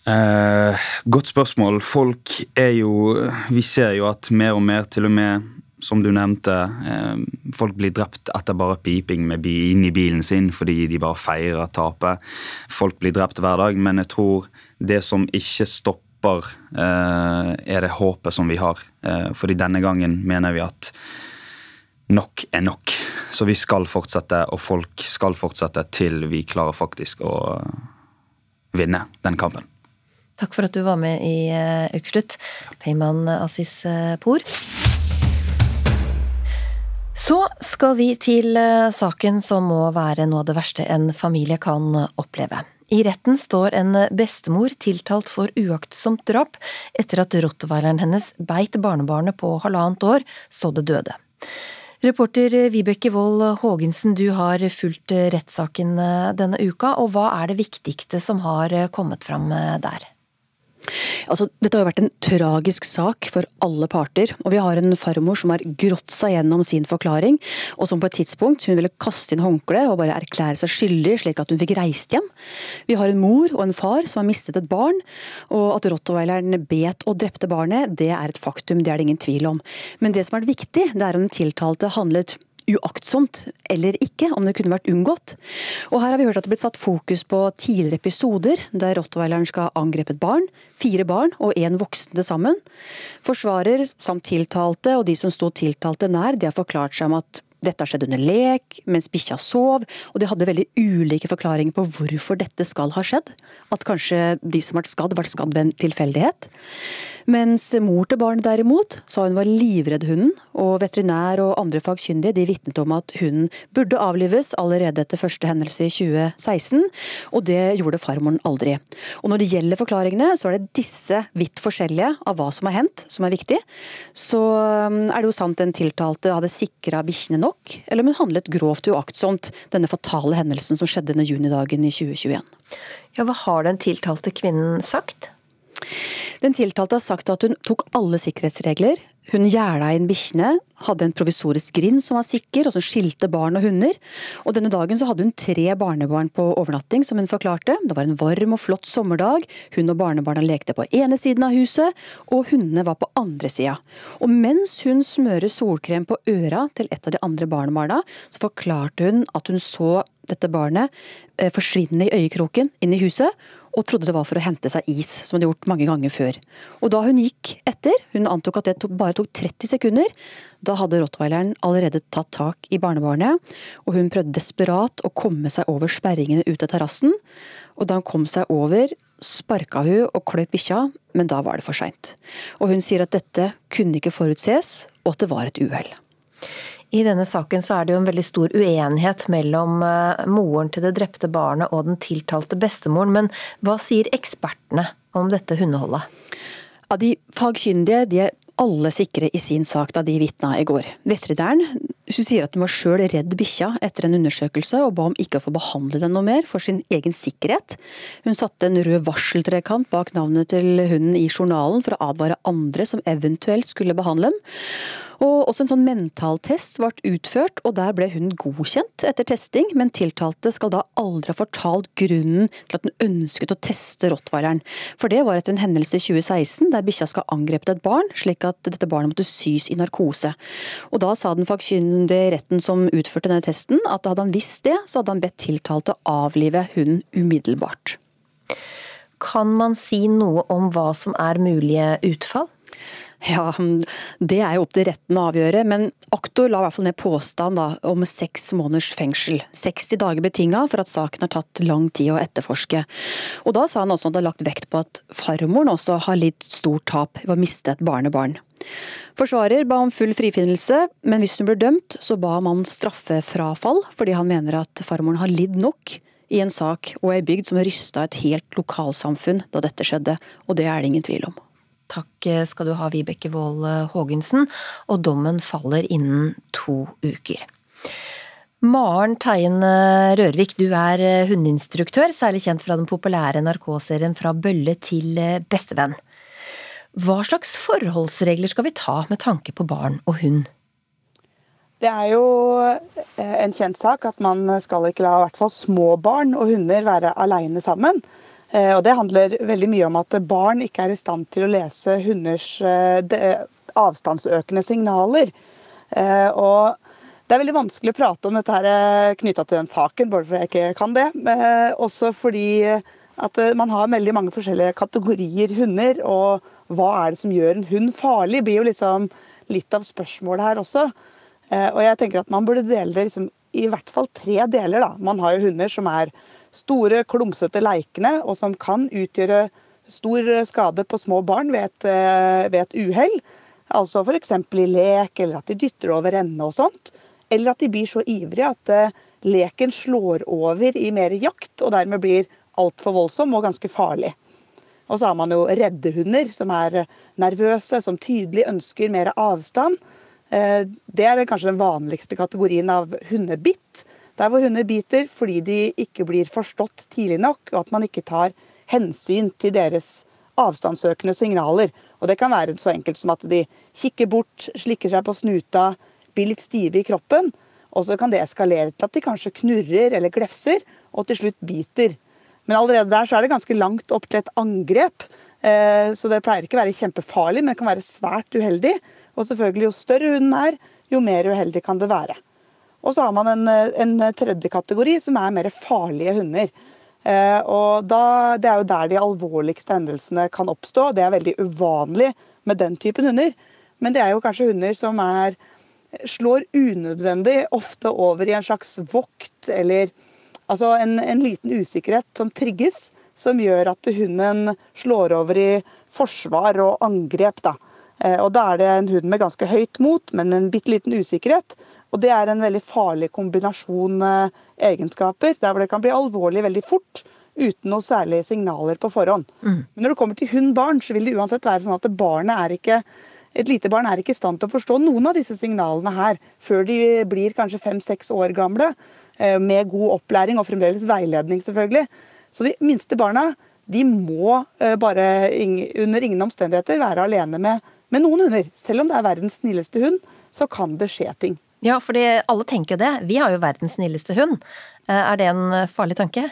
Eh, godt spørsmål. Folk er jo Vi ser jo at mer og mer, til og med som du nevnte, eh, folk blir drept etter bare piping med inn i bilen sin fordi de bare feirer tapet. Folk blir drept hver dag, men jeg tror det som ikke stopper, eh, er det håpet som vi har. Eh, fordi denne gangen mener vi at nok er nok. Så vi skal fortsette, og folk skal fortsette til vi klarer faktisk å vinne den kampen. Takk for at du var med i Ukeslutt, Peyman Asis Por. Så skal vi til saken som må være noe av det verste en familie kan oppleve. I retten står en bestemor tiltalt for uaktsomt drap etter at rottweileren hennes beit barnebarnet på halvannet år så det døde. Reporter Vibeke Wold Haagensen, du har fulgt rettssaken denne uka, og hva er det viktigste som har kommet fram der? Altså, dette har jo vært en tragisk sak for alle parter. og Vi har en farmor som har grått seg gjennom sin forklaring, og som på et tidspunkt hun ville kaste inn håndkleet og bare erklære seg skyldig, slik at hun fikk reist hjem. Vi har en mor og en far som har mistet et barn, og at rottweileren bet og drepte barnet, det er et faktum, det er det ingen tvil om. Men det som er viktig, det er om den tiltalte handlet uaktsomt eller ikke, om det kunne vært unngått. Og her har vi hørt at det er blitt satt fokus på tidligere episoder der rottweileren skal ha angrepet barn, fire barn og én voksen til sammen. Forsvarer samt tiltalte og de som sto tiltalte nær, de har forklart seg om at dette har skjedd under lek, mens bikkja sov, og de hadde veldig ulike forklaringer på hvorfor dette skal ha skjedd. At kanskje de som ble skadd, ble skadd ved en tilfeldighet. Mens mor til barnet derimot sa hun var livredd hunden, og veterinær og andre fagkyndige de vitnet om at hunden burde avlives allerede etter første hendelse i 2016, og det gjorde farmoren aldri. Og Når det gjelder forklaringene, så er det disse vidt forskjellige av hva som har hendt, som er viktig. Så um, er det jo sant den tiltalte hadde sikra bikkjene nok, eller om hun handlet grovt uaktsomt, denne fatale hendelsen som skjedde denne junidagen i 2021. Ja, Hva har den tiltalte kvinnen sagt? Den tiltalte har sagt at hun tok alle sikkerhetsregler. Hun gjerda inn bikkjene, hadde en provisorisk grind som var sikker, og som skilte barn og hunder. Og denne dagen så hadde hun tre barnebarn på overnatting, som hun forklarte. Det var en varm og flott sommerdag. Hun og barnebarna lekte på ene siden av huset, og hundene var på andre sida. Og mens hun smører solkrem på øra til et av de andre barnebarna, så forklarte hun at hun så dette barnet eh, forsvinne i øyekroken inn i huset, og trodde det var for å hente seg is, som hun hadde gjort mange ganger før. Og da hun gikk etter, hun antok at det tok, bare tok 30 sekunder, da hadde rottweileren allerede tatt tak i barnebarnet, og hun prøvde desperat å komme seg over sperringene ut av terrassen. Og da hun kom seg over, sparka hun og kløp bikkja, men da var det for seint. Og hun sier at dette kunne ikke forutses, og at det var et uhell. I denne saken så er det jo en veldig stor uenighet mellom eh, moren til det drepte barnet og den tiltalte bestemoren, men hva sier ekspertene om dette hundeholdet? Ja, de fagkyndige de er alle sikre i sin sak da de vitna i går. Veterinæren sier at hun var sjøl redd bikkja etter en undersøkelse, og ba om ikke å få behandle den noe mer for sin egen sikkerhet. Hun satte en rød varseltrekant bak navnet til hunden i journalen for å advare andre som eventuelt skulle behandle den. Og også en sånn mentaltest ble utført, og der ble hun godkjent etter testing, men tiltalte skal da aldri ha fortalt grunnen til at hun ønsket å teste rottweileren. For det var etter en hendelse i 2016 der bikkja skal ha angrepet et barn, slik at dette barnet måtte sys i narkose. Og da sa den fakkyndige retten som utførte denne testen, at hadde han visst det, så hadde han bedt tiltalte avlive hunden umiddelbart. Kan man si noe om hva som er mulige utfall? Ja, Det er jo opp til retten å avgjøre, men aktor la i hvert fall ned påstand da, om seks måneders fengsel. 60 dager betinga for at saken har tatt lang tid å etterforske. Og Da sa han også at han hadde lagt vekt på at farmoren også har lidd stort tap ved å miste et barnebarn. Forsvarer ba om full frifinnelse, men hvis hun ble dømt, så ba man straffefrafall, fordi han mener at farmoren har lidd nok i en sak og ei bygd som rysta et helt lokalsamfunn da dette skjedde, og det er det ingen tvil om. Takk skal du ha, Vibeke Wold Haagensen, og dommen faller innen to uker. Maren Teien Rørvik, du er hundeinstruktør, særlig kjent fra den populære NRK-serien Fra bølle til bestevenn. Hva slags forholdsregler skal vi ta med tanke på barn og hund? Det er jo en kjent sak at man skal ikke la i hvert fall små barn og hunder være aleine sammen. Eh, og Det handler veldig mye om at barn ikke er i stand til å lese hunders eh, avstandsøkende signaler. Eh, og Det er veldig vanskelig å prate om dette her knytta til den saken, bare fordi jeg ikke kan det. Også fordi at man har veldig mange forskjellige kategorier hunder. Og hva er det som gjør en hund farlig, blir jo liksom litt av spørsmålet her også. Og jeg tenker at man burde dele det liksom, i hvert fall tre deler. da. Man har jo hunder som er store, klumsete leikene, og som kan utgjøre stor skade på små barn ved et, eh, ved et uhell. Altså f.eks. i lek, eller at de dytter over ende og sånt. Eller at de blir så ivrige at eh, leken slår over i mer jakt, og dermed blir altfor voldsom og ganske farlig. Og så har man jo redde hunder, som er nervøse, som tydelig ønsker mer avstand. Eh, det er kanskje den vanligste kategorien av hundebitt. Der hvor hunder biter fordi de ikke blir forstått tidlig nok, og at man ikke tar hensyn til deres avstandssøkende signaler. Og Det kan være så enkelt som at de kikker bort, slikker seg på snuta, blir litt stive i kroppen. Og så kan det eskalere til at de kanskje knurrer eller glefser, og til slutt biter. Men allerede der så er det ganske langt opp til et angrep. Eh, så det pleier ikke å være kjempefarlig, men det kan være svært uheldig. Og selvfølgelig, jo større hunden er, jo mer uheldig kan det være. Og så har man en, en, tredje kategori som er mer farlige hunder. Eh, og da, Det er jo der de alvorligste hendelsene kan oppstå. Det er veldig uvanlig med den typen hunder. Men det er jo kanskje hunder som er, slår unødvendig ofte over i en slags vokt eller altså en, en liten usikkerhet som trigges, som gjør at hunden slår over i forsvar og angrep. da. Eh, og Da er det en hund med ganske høyt mot, men med en bitte liten usikkerhet. Og Det er en veldig farlig kombinasjon eh, egenskaper, der hvor det kan bli alvorlig veldig fort uten noe særlige signaler på forhånd. Mm. Men når det kommer til hund-barn, så vil det uansett være sånn at barnet er ikke et lite barn er ikke i stand til å forstå noen av disse signalene her før de blir kanskje fem-seks år gamle, eh, med god opplæring og fremdeles veiledning, selvfølgelig. Så de minste barna de må eh, bare under ingen omstendigheter være alene med, med noen hunder. Selv om det er verdens snilleste hund, så kan det skje ting. Ja, for alle tenker jo det. Vi har jo verdens snilleste hund. Eh, er det en eh, farlig tanke?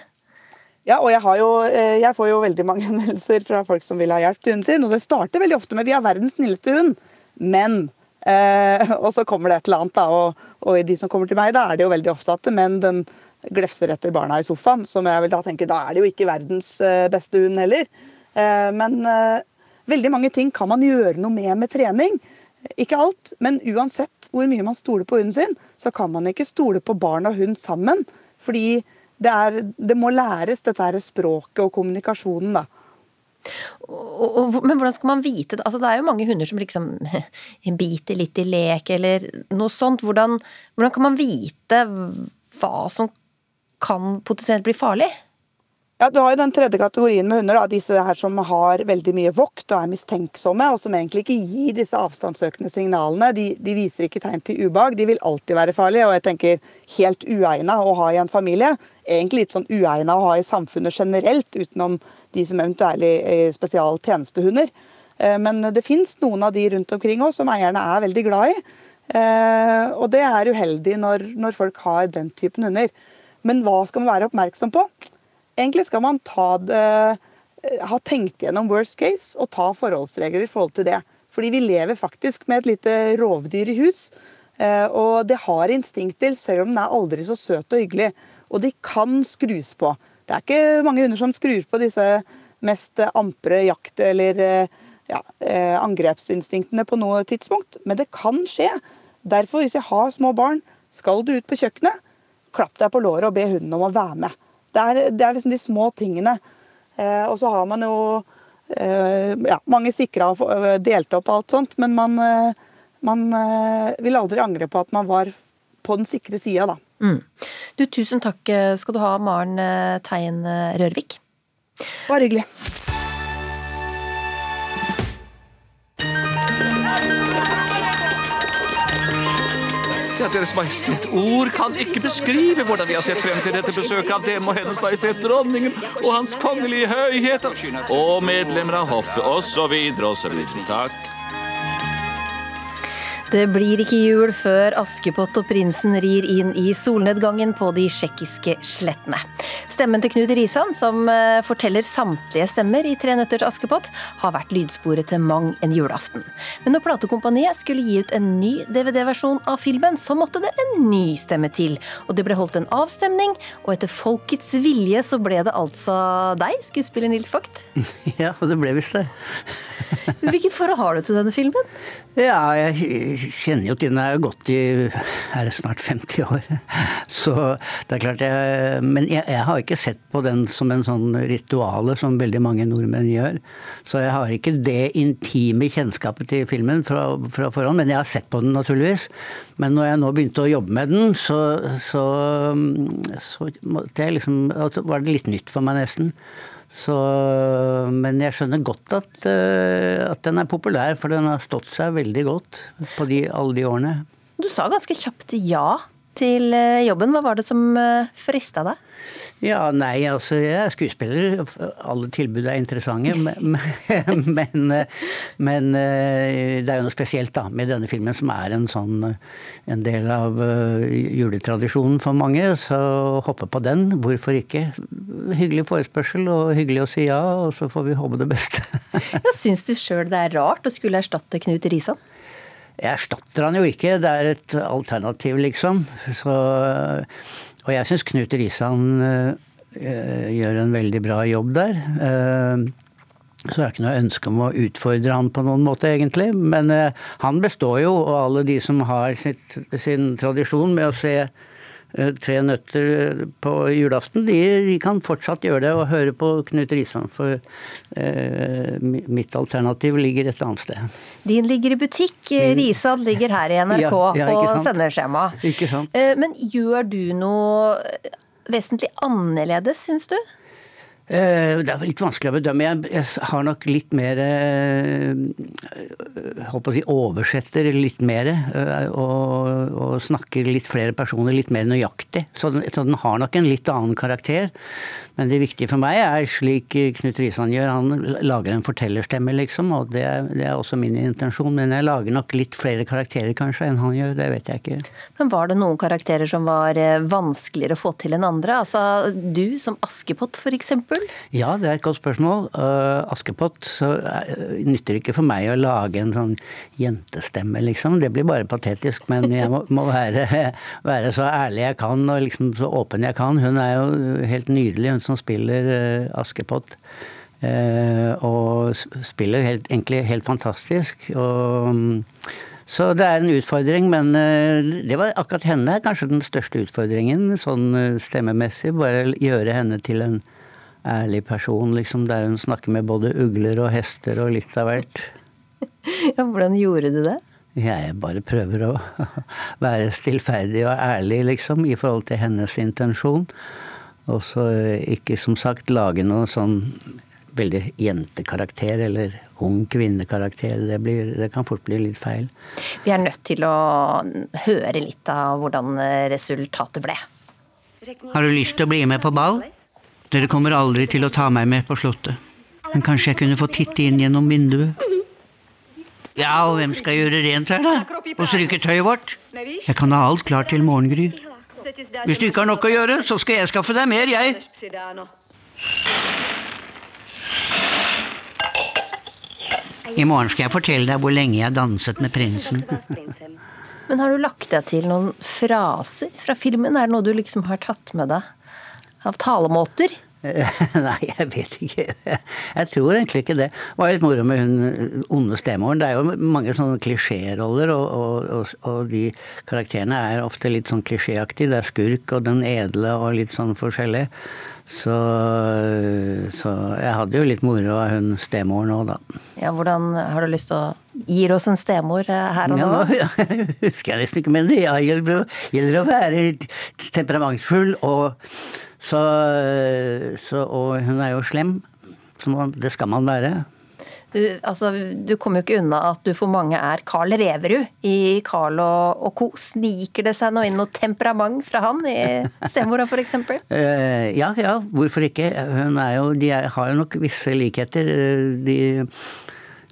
Ja, og jeg, jo, eh, jeg får jo veldig mange henvendelser fra folk som vil ha hjelp til hunden sin. Og det starter veldig ofte med 'vi har verdens snilleste hund', men eh, Og så kommer det et eller annet, da. Og, og, i de som kommer til meg, da er det jo veldig ofte at men den glefser etter barna i sofaen. Som jeg vil da tenke, da er det jo ikke verdens beste hund heller. Eh, men eh, veldig mange ting kan man gjøre noe med med trening. Ikke alt, men uansett hvor mye man stoler på hunden sin, så kan man ikke stole på barn og hund sammen. Fordi det, er, det må læres, dette her språket og kommunikasjonen, da. Og, og, men hvordan skal man vite det? Altså, det er jo mange hunder som liksom biter litt i lek eller noe sånt. Hvordan, hvordan kan man vite hva som kan potensielt bli farlig? Ja, Du har jo den tredje kategorien med hunder. da, Disse her som har veldig mye vokt og er mistenksomme, og som egentlig ikke gir disse avstandssøkende signalene. De, de viser ikke tegn til ubehag. De vil alltid være farlige, og jeg tenker helt uegna å ha i en familie. Egentlig litt sånn uegna å ha i samfunnet generelt, utenom de som eventuelt er spesialtjenestehunder. Eh, men det fins noen av de rundt omkring òg som eierne er veldig glad i. Eh, og det er uheldig når, når folk har den typen hunder. Men hva skal man være oppmerksom på? Egentlig skal man det, eh, ha tenkt gjennom worst case og ta forholdsregler i forhold til det. Fordi vi lever faktisk med et lite rovdyr i hus. Og det har instinkter, selv om den er aldri så søt og hyggelig. Og de kan skrus på. Det er ikke mange hunder som skrur på disse mest ampre jakt- eller ja, angrepsinstinktene på noe tidspunkt, men det kan skje. Derfor, hvis jeg har små barn, skal du ut på kjøkkenet, klapp deg på låret og be hunden om å være med. Det er, det er liksom de små tingene. Eh, og så har man jo eh, ja, mange sikra og delt opp alt sånt, men man, eh, man eh, vil aldri angre på at man var på den sikre sida, da. Mm. Du, tusen takk skal du ha, Maren Tein eh, Rørvik. Bare hyggelig. Ja, Deres Majestet, ord kan ikke beskrive hvordan vi har sett frem til dette besøket av Dem og Hennes Majestet Dronningen og Hans Kongelige Høyheter og medlemmer av hoffet osv. osv. Takk. Det blir ikke jul før Askepott og prinsen rir inn i solnedgangen på de tsjekkiske slettene. Stemmen til Knut Risan, som eh, forteller samtlige stemmer i Tre nøtter til Askepott, har vært lydsporet til mang en julaften. Men når platekompaniet skulle gi ut en ny DVD-versjon av filmen, så måtte det en ny stemme til. Og det ble holdt en avstemning, og etter folkets vilje så ble det altså deg, skuespiller Nils Vogt. Ja, og det ble visst det. Hvilket forhold har du til denne filmen? Ja, jeg kjenner jo til den. er gått i er det snart 50 år. Så det er klart jeg Men jeg, jeg, har ikke sett på den som en sånn rituale som veldig mange nordmenn gjør. Så jeg har ikke det intime kjennskapet til filmen fra, fra forhånd. Men jeg har sett på den, naturligvis. Men når jeg nå begynte å jobbe med den, så, så, så liksom, altså, var det litt nytt for meg, nesten. Så, men jeg skjønner godt at, uh, at, den er populær, for den har stått seg veldig godt på de, alle de årene. Du sa ganske kjapt ja til eh, jobben. Hva var det som uh, frista deg? Ja, nei, altså jeg er skuespiller. Alle tilbud er interessante. Men, men, men, det er jo noe spesielt da, med denne filmen, som er en sånn en del av juletradisjonen for mange. Så hoppe på den, hvorfor ikke? Hyggelig forespørsel og hyggelig å si ja, og så får vi håpe det beste. ja, Syns du sjøl det er rart å skulle erstatte Knut Risan? Jeg erstatter han jo ikke, det er et alternativ, liksom. Så og jeg syns Knut Risan uh, gjør en veldig bra jobb der. Uh, så det er ikke noe ønske om å utfordre han på noen måte, egentlig. Men uh, han består jo, og alle de som har sitt, sin tradisjon med å se Tre nøtter på julaften, de, de, kan fortsatt gjøre det og høre på Knut Risan. For eh, mitt alternativ ligger et annet sted. Din ligger i butikk, Risan ligger her i NRK ja, ja, på sendeskjema. Ikke sant. Eh, men gjør du noe vesentlig annerledes, syns du? Eh, det er litt vanskelig å bedømme. Jeg, har nok litt mer Håper Holdt å si oversetter litt mer. Eh, og, og, snakker litt flere personer litt mer nøyaktig. Så den, så den, har nok en litt annen karakter. Men det viktige for meg er slik Knut Risan gjør. Han lager en fortellerstemme, liksom. Og det er, det er også min intensjon. Men jeg lager nok litt flere karakterer kanskje enn han gjør. Det vet jeg ikke. Men var det noen karakterer som var vanskeligere å få til enn andre? Altså du som Askepott eksempel? Ja, det er et godt spørsmål. Uh, Askepott så nytter det ikke for meg å lage en sånn jentestemme, liksom. Det blir bare patetisk. Men jeg må, må være, være, så ærlig jeg kan og liksom så åpen jeg kan. Hun er jo helt nydelig, hun som spiller uh, Askepott. og spiller helt, egentlig helt fantastisk. Og um, så det er en utfordring, men det var akkurat henne kanskje den største utfordringen, sånn stemmemessig. Bare gjøre henne til en ærlig person, liksom, der hun snakker med både ugler og hester og litt av hvert. Ja, hvordan gjorde du det? Jeg bare prøver å være stillferdig og ærlig, liksom, i forhold til hennes intensjon. Og så ikke, som sagt, lage noe sånn veldig jentekarakter eller ung kvinnekarakter. Det, blir, det kan fort bli litt feil. Vi er nødt til å høre litt av hvordan resultatet ble. Har du lyst til å bli med på ball? Dere kommer aldri til å ta meg med på Slottet. Men kanskje jeg kunne få titte inn gjennom vinduet? Ja, og hvem skal gjøre rent her, da? Og stryke tøyet vårt? Jeg kan ha alt klart til morgengry. Hvis du ikke har nok å gjøre, så skal jeg skaffe deg mer, jeg. I morgen skal jeg fortelle deg hvor lenge jeg danset med prinsen. Men har du lagt deg til noen fraser fra filmen? Er det noe du liksom har tatt med deg av talemåter? Nei, jeg vet ikke. Jeg tror egentlig ikke det. Det var litt moro med hun onde stemoren. Det er jo mange sånne klisjéroller, og, og, og, og, de karakterene er ofte litt sånn klisjéaktige. Det er skurk og den edle og litt sånn forskjellig. Så, så jeg hadde jo litt moro av hun stemoren òg, da. Ja, hvordan har du lyst til å gi oss en stemor eh, her og nå? Ja, nå husker jeg nesten ikke, men det gjelder, gjelder å være temperamentsfull og så, så, og hun er jo slem. Man, det skal man være. Du, altså, du kommer jo ikke unna at du for mange er Carl Reverud i Carl og, og co. Sniker det seg nå inn noe temperament fra han i stemora f.eks.? Uh, ja, ja, hvorfor ikke. Hun er jo, de er, har jo nok visse likheter. De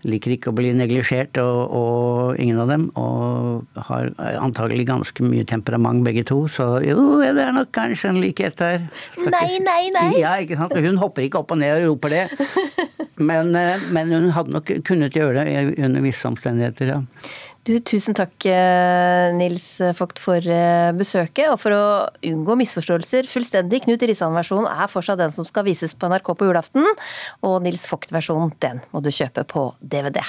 liker ikke å bli neglisjert, og, og, ingen av dem. Og har antagelig ganske mye temperament begge to, så jo, det er nok kanskje en likhet der. Stakkars. Nei, nei, nei! Ja, ikke sant. Hun hopper ikke opp og ned og roper det. Men, eh, men hun hadde nok kunnet gjøre det under visse omstendigheter, ja. Du, tusen takk eh, Nils Vogt for eh, besøket. Og for å unngå misforståelser fullstendig, Knut Risan-versjonen er fortsatt den som skal vises på NRK på julaften. Og Nils Vogt-versjonen, den må du kjøpe på DVD.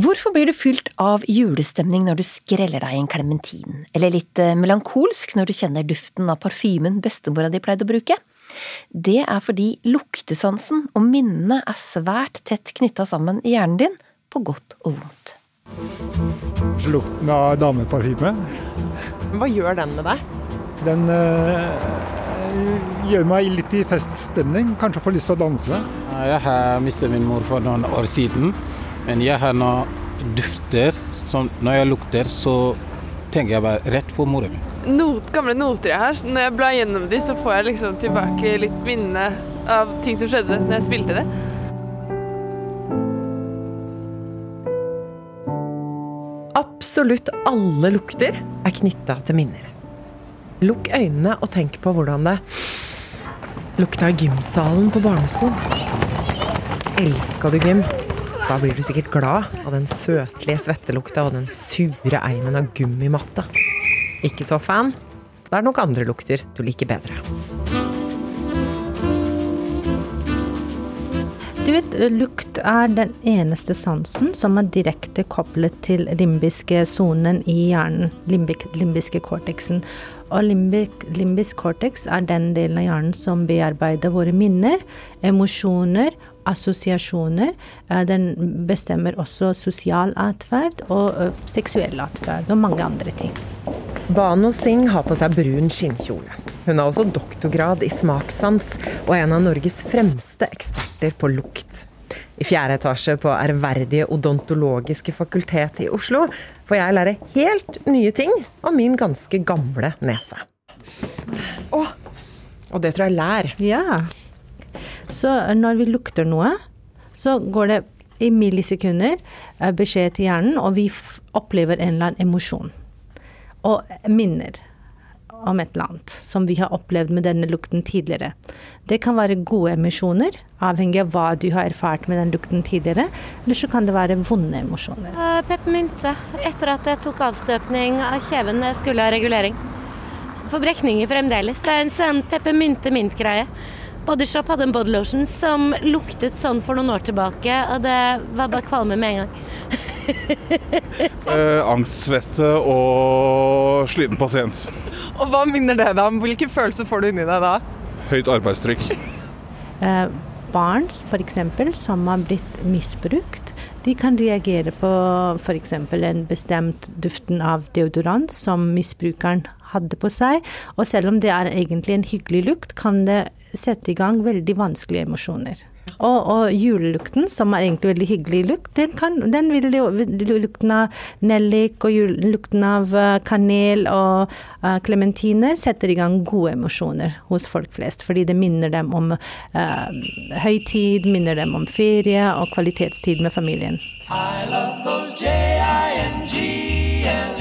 Hvorfor blir du fylt av julestemning når du skreller deg en klementin? Eller litt melankolsk når du kjenner duften av parfymen bestemora di pleide å bruke? Det er fordi luktesansen og minnene er svært tett knytta sammen i hjernen din, på godt og vondt. Lukten av dameparfyme. Hva gjør den med deg? Den øh, gjør meg litt i feststemning. Kanskje får lyst til å danse. Jeg har mistet min mor for noen år siden, men jeg har nå dufter som Når jeg lukter, så tenker jeg bare rett på mora mi. Not, gamle noter jeg har. Når jeg blar gjennom de, så får jeg liksom tilbake litt minne av ting som skjedde når jeg spilte det. Absolutt alle lukter er knytta til minner. Lukk øynene og tenk på hvordan det lukta i gymsalen på barneskolen. Elska du gym? Da blir du sikkert glad av den søtlige svettelukta og den sure eimen av gummimatte. Ikke så fan? Da er det nok andre lukter du liker bedre. Du vet, Lukt er den eneste sansen som er direkte koblet til limbiske sonen i hjernen, limbik, limbiske cortexen. Og limbik, limbisk cortex er den delen av hjernen som bearbeider våre minner, emosjoner, assosiasjoner. Den bestemmer også sosial atferd og seksuell atferd og mange andre ting. Bano Singh har på seg brun skinnkjole. Hun har også doktorgrad i smakssans og er en av Norges fremste eksperter på lukt. I fjerde etasje på ærverdige odontologiske fakultet i Oslo får jeg lære helt nye ting om min ganske gamle nese. Å, og det tror jeg lær. Ja. Så når vi lukter noe, så går det i millisekunder beskjed til hjernen, og vi opplever en eller annen emosjon og minner om et eller annet som vi har opplevd med denne lukten tidligere. Det kan være gode emosjoner, avhengig av hva du har erfart med den lukten tidligere. Eller så kan det være vonde emosjoner. Uh, Peppermynte. Etter at jeg tok avstøpning av kjeven skulle ha regulering. Får brekninger fremdeles. Det er en sånn peppermynte-mint-greie. Bodyshop hadde en bodylotion som luktet sånn for noen år tilbake, og det var bare kvalme med en gang. eh, angstsvette og sliten pasient. Og Hva minner det deg om? Hvilke følelser får du inni deg da? Høyt arbeidstrykk. eh, barn f.eks. som har blitt misbrukt, de kan reagere på f.eks. en bestemt duften av deodorant som misbrukeren hadde på seg. Og selv om det er egentlig en hyggelig lukt, kan det sette i gang veldig vanskelige emosjoner. Og, og julelukten, som er egentlig veldig hyggelig lukt, den, kan, den vil jo lukten av nellik og jul, lukten av eh, kanel og klementiner uh, setter i gang gode emosjoner hos folk flest. Fordi det minner dem om uh, høytid, minner dem om ferie og kvalitetstid med familien. I love those Eh,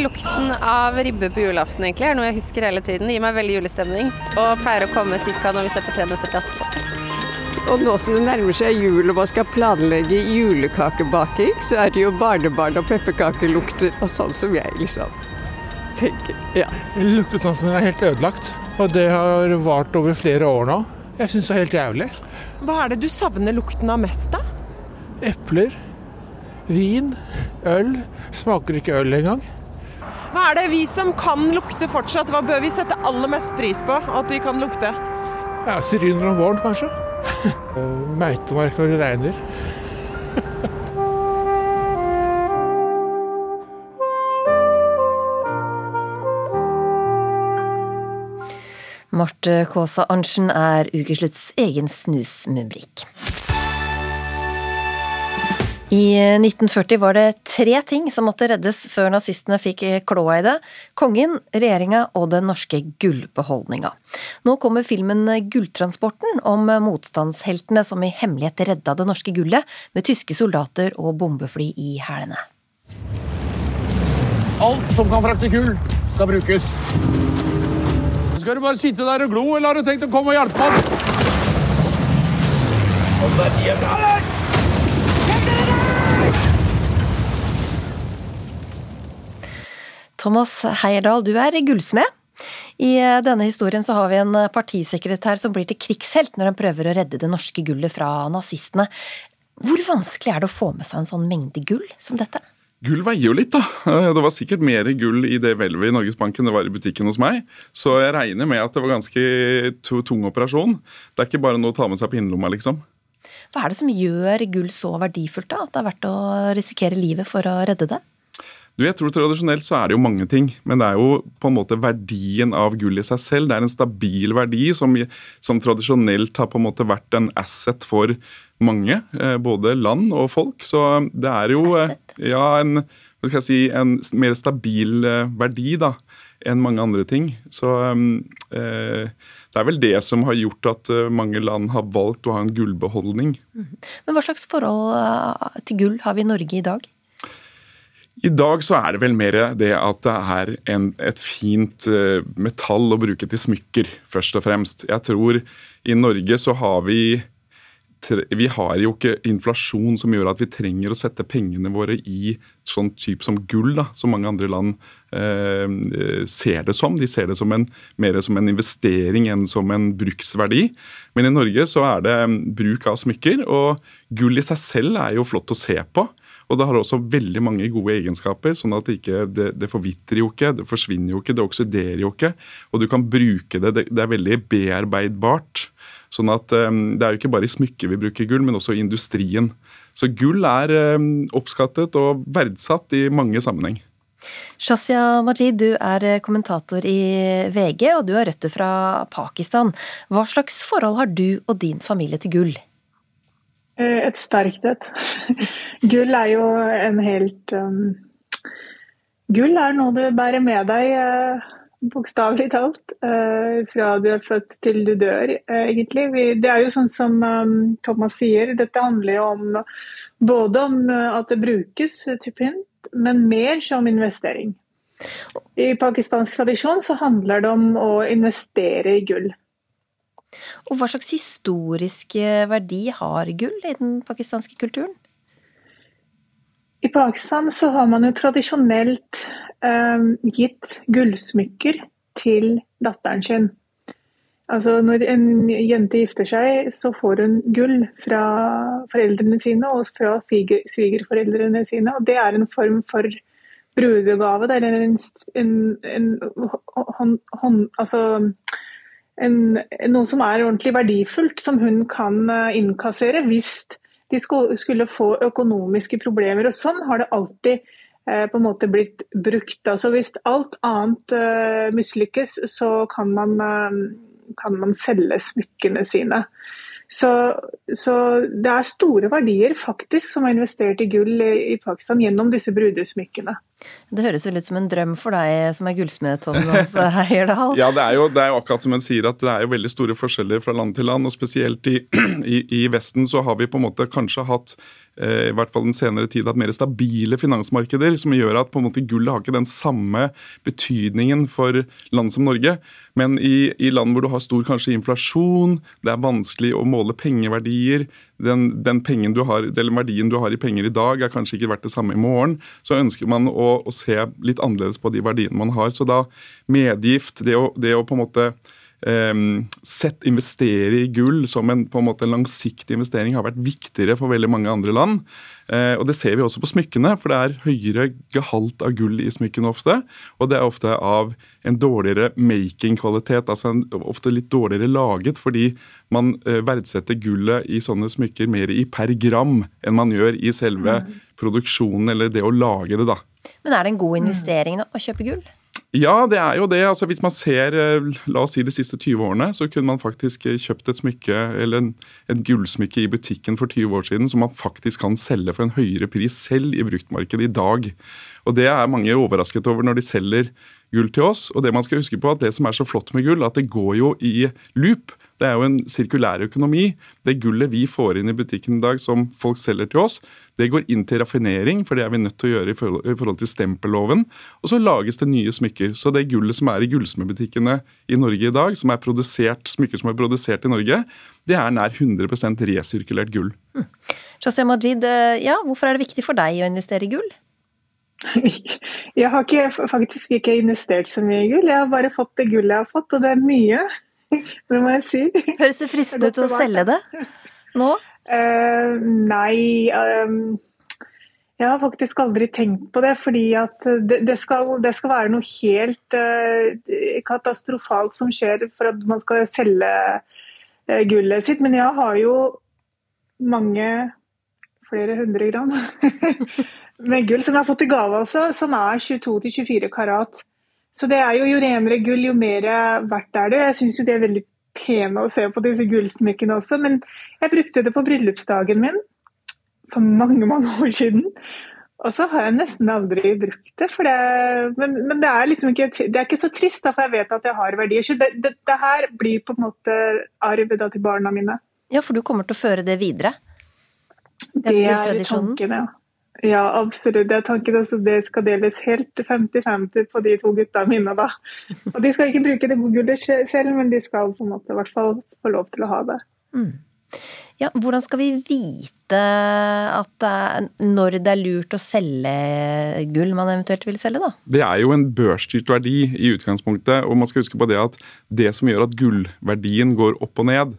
lukten av ribbe på julaften egentlig er noe jeg husker hele tiden. Det gir meg veldig julestemning. Og pleier å komme ca. når vi ser på Tre nøtter til Askepott. Og nå som det nærmer seg jul og man skal planlegge julekakebaking, så er det jo barnebarn og pepperkakelukter og sånn som jeg liksom tenker. Ja. det lukter sånn som den er helt ødelagt, og det har vart over flere år nå. Jeg syns det er helt jævlig. Hva er det du savner lukten av mest, da? Epler. Vin. Øl. Smaker ikke øl engang. Hva er det vi som kan lukte fortsatt, hva bør vi sette aller mest pris på at vi kan lukte? Ja, Syriner om våren, kanskje. Meitemark når det regner. Marte Kaasa Arntzen er ukeslutts egen snusmumbrikk. I 1940 var det tre ting som måtte reddes før nazistene fikk kloa i det. Kongen, regjeringa og den norske gullbeholdninga. Nå kommer filmen Gulltransporten om motstandsheltene som i hemmelighet redda det norske gullet med tyske soldater og bombefly i hælene. Alt som kan frakte gull, skal brukes. Skal du bare sitte der og glo, eller har du tenkt å komme og hjelpe oss? Thomas Heierdal, du er gullsmed. I eh, denne historien så har vi en partisekretær som blir til krigshelt når han prøver å redde det norske gullet fra nazistene. Hvor vanskelig er det å få med seg en sånn mengde gull som dette? Gull veier jo litt, da. Eh, det var sikkert mer gull i det hvelvet i Norges Bank enn det var i butikken hos meg. Så jeg regner med at det var ganske tung operasjon. Det er ikke bare noe å ta med seg på innerlomma, liksom. Hva er det som gjør gull så verdifullt, da? At det er verdt å risikere livet for å redde det? Du, jeg tror Tradisjonelt så er det jo mange ting, men det er jo på en måte verdien av gull i seg selv. Det er en stabil verdi som, som tradisjonelt har på en måte vært en asset for mange. Eh, både land og folk. Så det er jo eh, ja, en, hva skal jeg si, en mer stabil eh, verdi da, enn mange andre ting. Så eh, det er vel det som har gjort at mange land har valgt å ha en gullbeholdning. Mhm. Men Hva slags forhold til gull har vi i Norge i dag? I dag så er det vel mer det at det er en, et fint uh, metall å bruke til smykker, først og fremst. Jeg tror i Norge så har vi vi har jo ikke inflasjon som gjør at vi trenger å sette pengene våre i sånn type som gull, da, som mange andre land eh, ser det som. De ser det som en, mer som en investering enn som en bruksverdi. Men i Norge så er det bruk av smykker, og gull i seg selv er jo flott å se på. Og det har også veldig mange gode egenskaper, sånn at det, ikke, det, det forvitrer jo ikke, det forsvinner jo ikke, det oksiderer jo ikke. Og du kan bruke det, det, det er veldig bearbeidbart. Sånn at um, Det er jo ikke bare i smykker vi bruker gull, men også i industrien. Så gull er um, oppskattet og verdsatt i mange sammenheng. Shazia Majid, du er kommentator i VG, og du har røtter fra Pakistan. Hva slags forhold har du og din familie til gull? Eh, et sterkt et. Gull er jo en helt um, Gull er noe du bærer med deg, uh, bokstavelig talt. Uh, fra du er født til du dør, egentlig. Det er jo sånn som um, Thomas sier, dette handler jo om både om at det brukes til pynt, men mer som investering. I pakistansk tradisjon så handler det om å investere i gull. Og hva slags historisk verdi har gull i den pakistanske kulturen? I Pakistan så har man jo tradisjonelt eh, gitt gullsmykker til datteren sin. Altså Når en jente gifter seg, så får hun gull fra foreldrene sine og fra svigerforeldrene sine. og Det er en form for brudegave. Det er en, en, en hånd, altså en, noe som er ordentlig verdifullt, som hun kan eh, innkassere hvis de skulle få økonomiske problemer. Og Sånn har det alltid eh, på en måte blitt brukt. Altså Hvis alt annet eh, mislykkes, så kan man, kan man selge smykkene sine. Så, så, det er store verdier faktisk som er investert i gull i Pakistan gjennom disse brudesmykkene. Det høres vel ut som en drøm for deg som er gullsmed, Thomas Heierdal? ja, det er, jo, det er, jo, akkurat som en sier at det er jo veldig store forskjeller fra land til land. og Spesielt i, i, i Vesten så har vi på en måte kanskje hatt eh, i hvert fall den senere tid hatt mer stabile finansmarkeder, som gjør at på en måte gullet har ikke den samme betydningen for land som Norge. Men i, i land hvor du har stor kanskje inflasjon, det er vanskelig å måle pengeverdier, den, den pengen du har, eller verdien du har i penger i dag, er kanskje ikke verdt det samme i morgen. Så ønsker man å, å se litt annerledes på de verdiene man har. Så da medgift, det å, det å på en måte Um, sett investere i gull som en, på en måte langsiktig investering har vært viktigere for veldig mange andre land. Uh, og Det ser vi også på smykkene, for det er høyere gehalt av gull i smykkene ofte. Og det er ofte av en dårligere making-kvalitet, altså en, ofte litt dårligere laget, fordi man uh, verdsetter gullet i sånne smykker mer i per gram enn man gjør i selve mm. produksjonen eller det å lage det. da. Men er det en god investering da, å kjøpe gull? Ja, det er jo det. Altså, hvis man ser eh, la oss si de siste 20 årene, så kunne man faktisk eh, kjøpt et smykke eller en, et gullsmykke i butikken for 20 år siden som man faktisk kan selge for en høyere pris selv i bruktmarkedet i dag. Og Det er mange overrasket over når de selger gull til oss. Og det man skal huske på at det som er så flott med gull, at det går jo i loop. Det er jo en sirkulær økonomi. Det gullet vi får inn i butikken i dag som folk selger til oss, det går inn til raffinering, for det er vi nødt til å gjøre i forhold, i forhold til stempelloven. Og så lages det nye smykker. Så det gullet som er i gullsmedbutikkene i Norge i dag, som er produsert, smykker som er produsert i Norge, det er nær 100 resirkulert gull. Hmm. Shazia Majid, eh, ja, hvorfor er det viktig for deg å investere i gull? Jeg har ikke, faktisk ikke investert så mye i gull. Jeg har bare fått det gullet jeg har fått, og det er mye. Det må jeg si. Høres det fristende ut å selge det nå? Uh, nei um, Jeg har faktisk aldri tenkt på det, fordi det, det, skal, det skal, være noe helt uh, katastrofalt som skjer for at man skal selge uh, gullet sitt. Men jeg har jo mange, flere hundre gram med gull som jeg har fått i gave altså, som er 22-24 karat. Så det er jo, jo renere gull, jo mer verdt er det. Jeg syns jo det er veldig pene å se på disse gullsmykkene også, men jeg brukte det på bryllupsdagen min for mange, mange år siden. Og så har jeg nesten aldri brukt det. det men, men, det er liksom ikke, det er ikke så trist, da, for jeg vet at jeg har verdier. Så det, det, det her blir på en måte arv da, til barna mine. Ja, for du kommer til å føre det videre? Det er, det er tanken, ja. Ja, absolutt. Jeg tenker tanken at det skal deles helt 50-50 på de to gutta mine. da. Og De skal ikke bruke det gullet selv, men de skal på en måte i hvert fall få lov til å ha det. Mm. Ja, Hvordan skal vi vite at det er, når det er lurt å selge gull man eventuelt vil selge? da? Det er jo en børsstyrt verdi i utgangspunktet. og man skal huske på Det at det som gjør at gullverdien går opp og ned,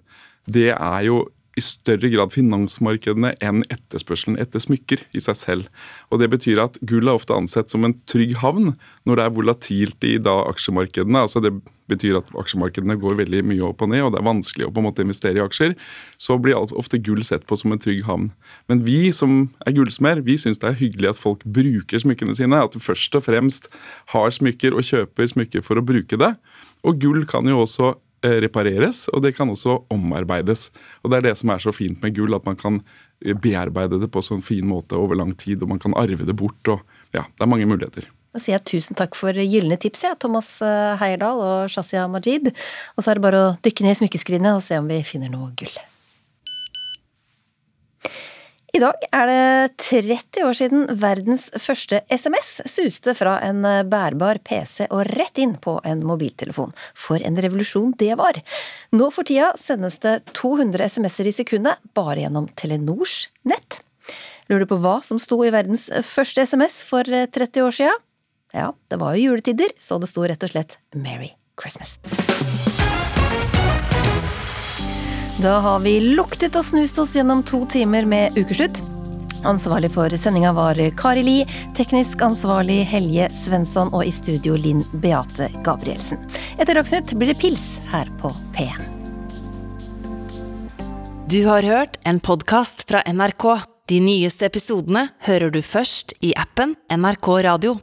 det er jo i større grad finansmarkedene enn etterspørselen etter smykker i seg selv. Og Det betyr at gull er ofte ansett som en trygg havn når det er volatilt i da aksjemarkedene. altså Det betyr at aksjemarkedene går veldig mye opp og ned, og det er vanskelig å på en måte investere i aksjer. Så blir ofte gull sett på som en trygg havn. Men vi som er gullsmer, vi syns det er hyggelig at folk bruker smykkene sine. At du først og fremst har smykker og kjøper smykker for å bruke det. Og gull kan jo også repareres, og det kan også omarbeides. Og Det er det som er så fint med gull, at man kan eh, bearbeide det på en sånn fin måte over lang tid, og man kan arve det bort. og ja, Det er mange muligheter. Da sier jeg tusen takk for gylne tips, ja, Thomas eh, Heierdal og Shazia Majid. Og så er det bare å dykke ned i smykkeskrinet og se om vi finner noe gull. I dag er det 30 år siden verdens første SMS suste fra en bærbar PC og rett inn på en mobiltelefon. For en revolusjon det var! Nå for tida sendes det 200 SMS-er i sekundet bare gjennom Telenors nett. Lurer du på hva som sto i verdens første SMS for 30 år sia? Ja, det var jo juletider, så det sto rett og slett Merry Christmas. Da har vi luktet og snust oss gjennom to timer med Ukeslutt. Ansvarlig for sendinga var Kari Li, teknisk ansvarlig Helje Svensson og i studio Linn Beate Gabrielsen. Etter Dagsnytt blir det pils her på P1. Du har hørt en podkast fra NRK. De nyeste episodene hører du først i appen NRK Radio.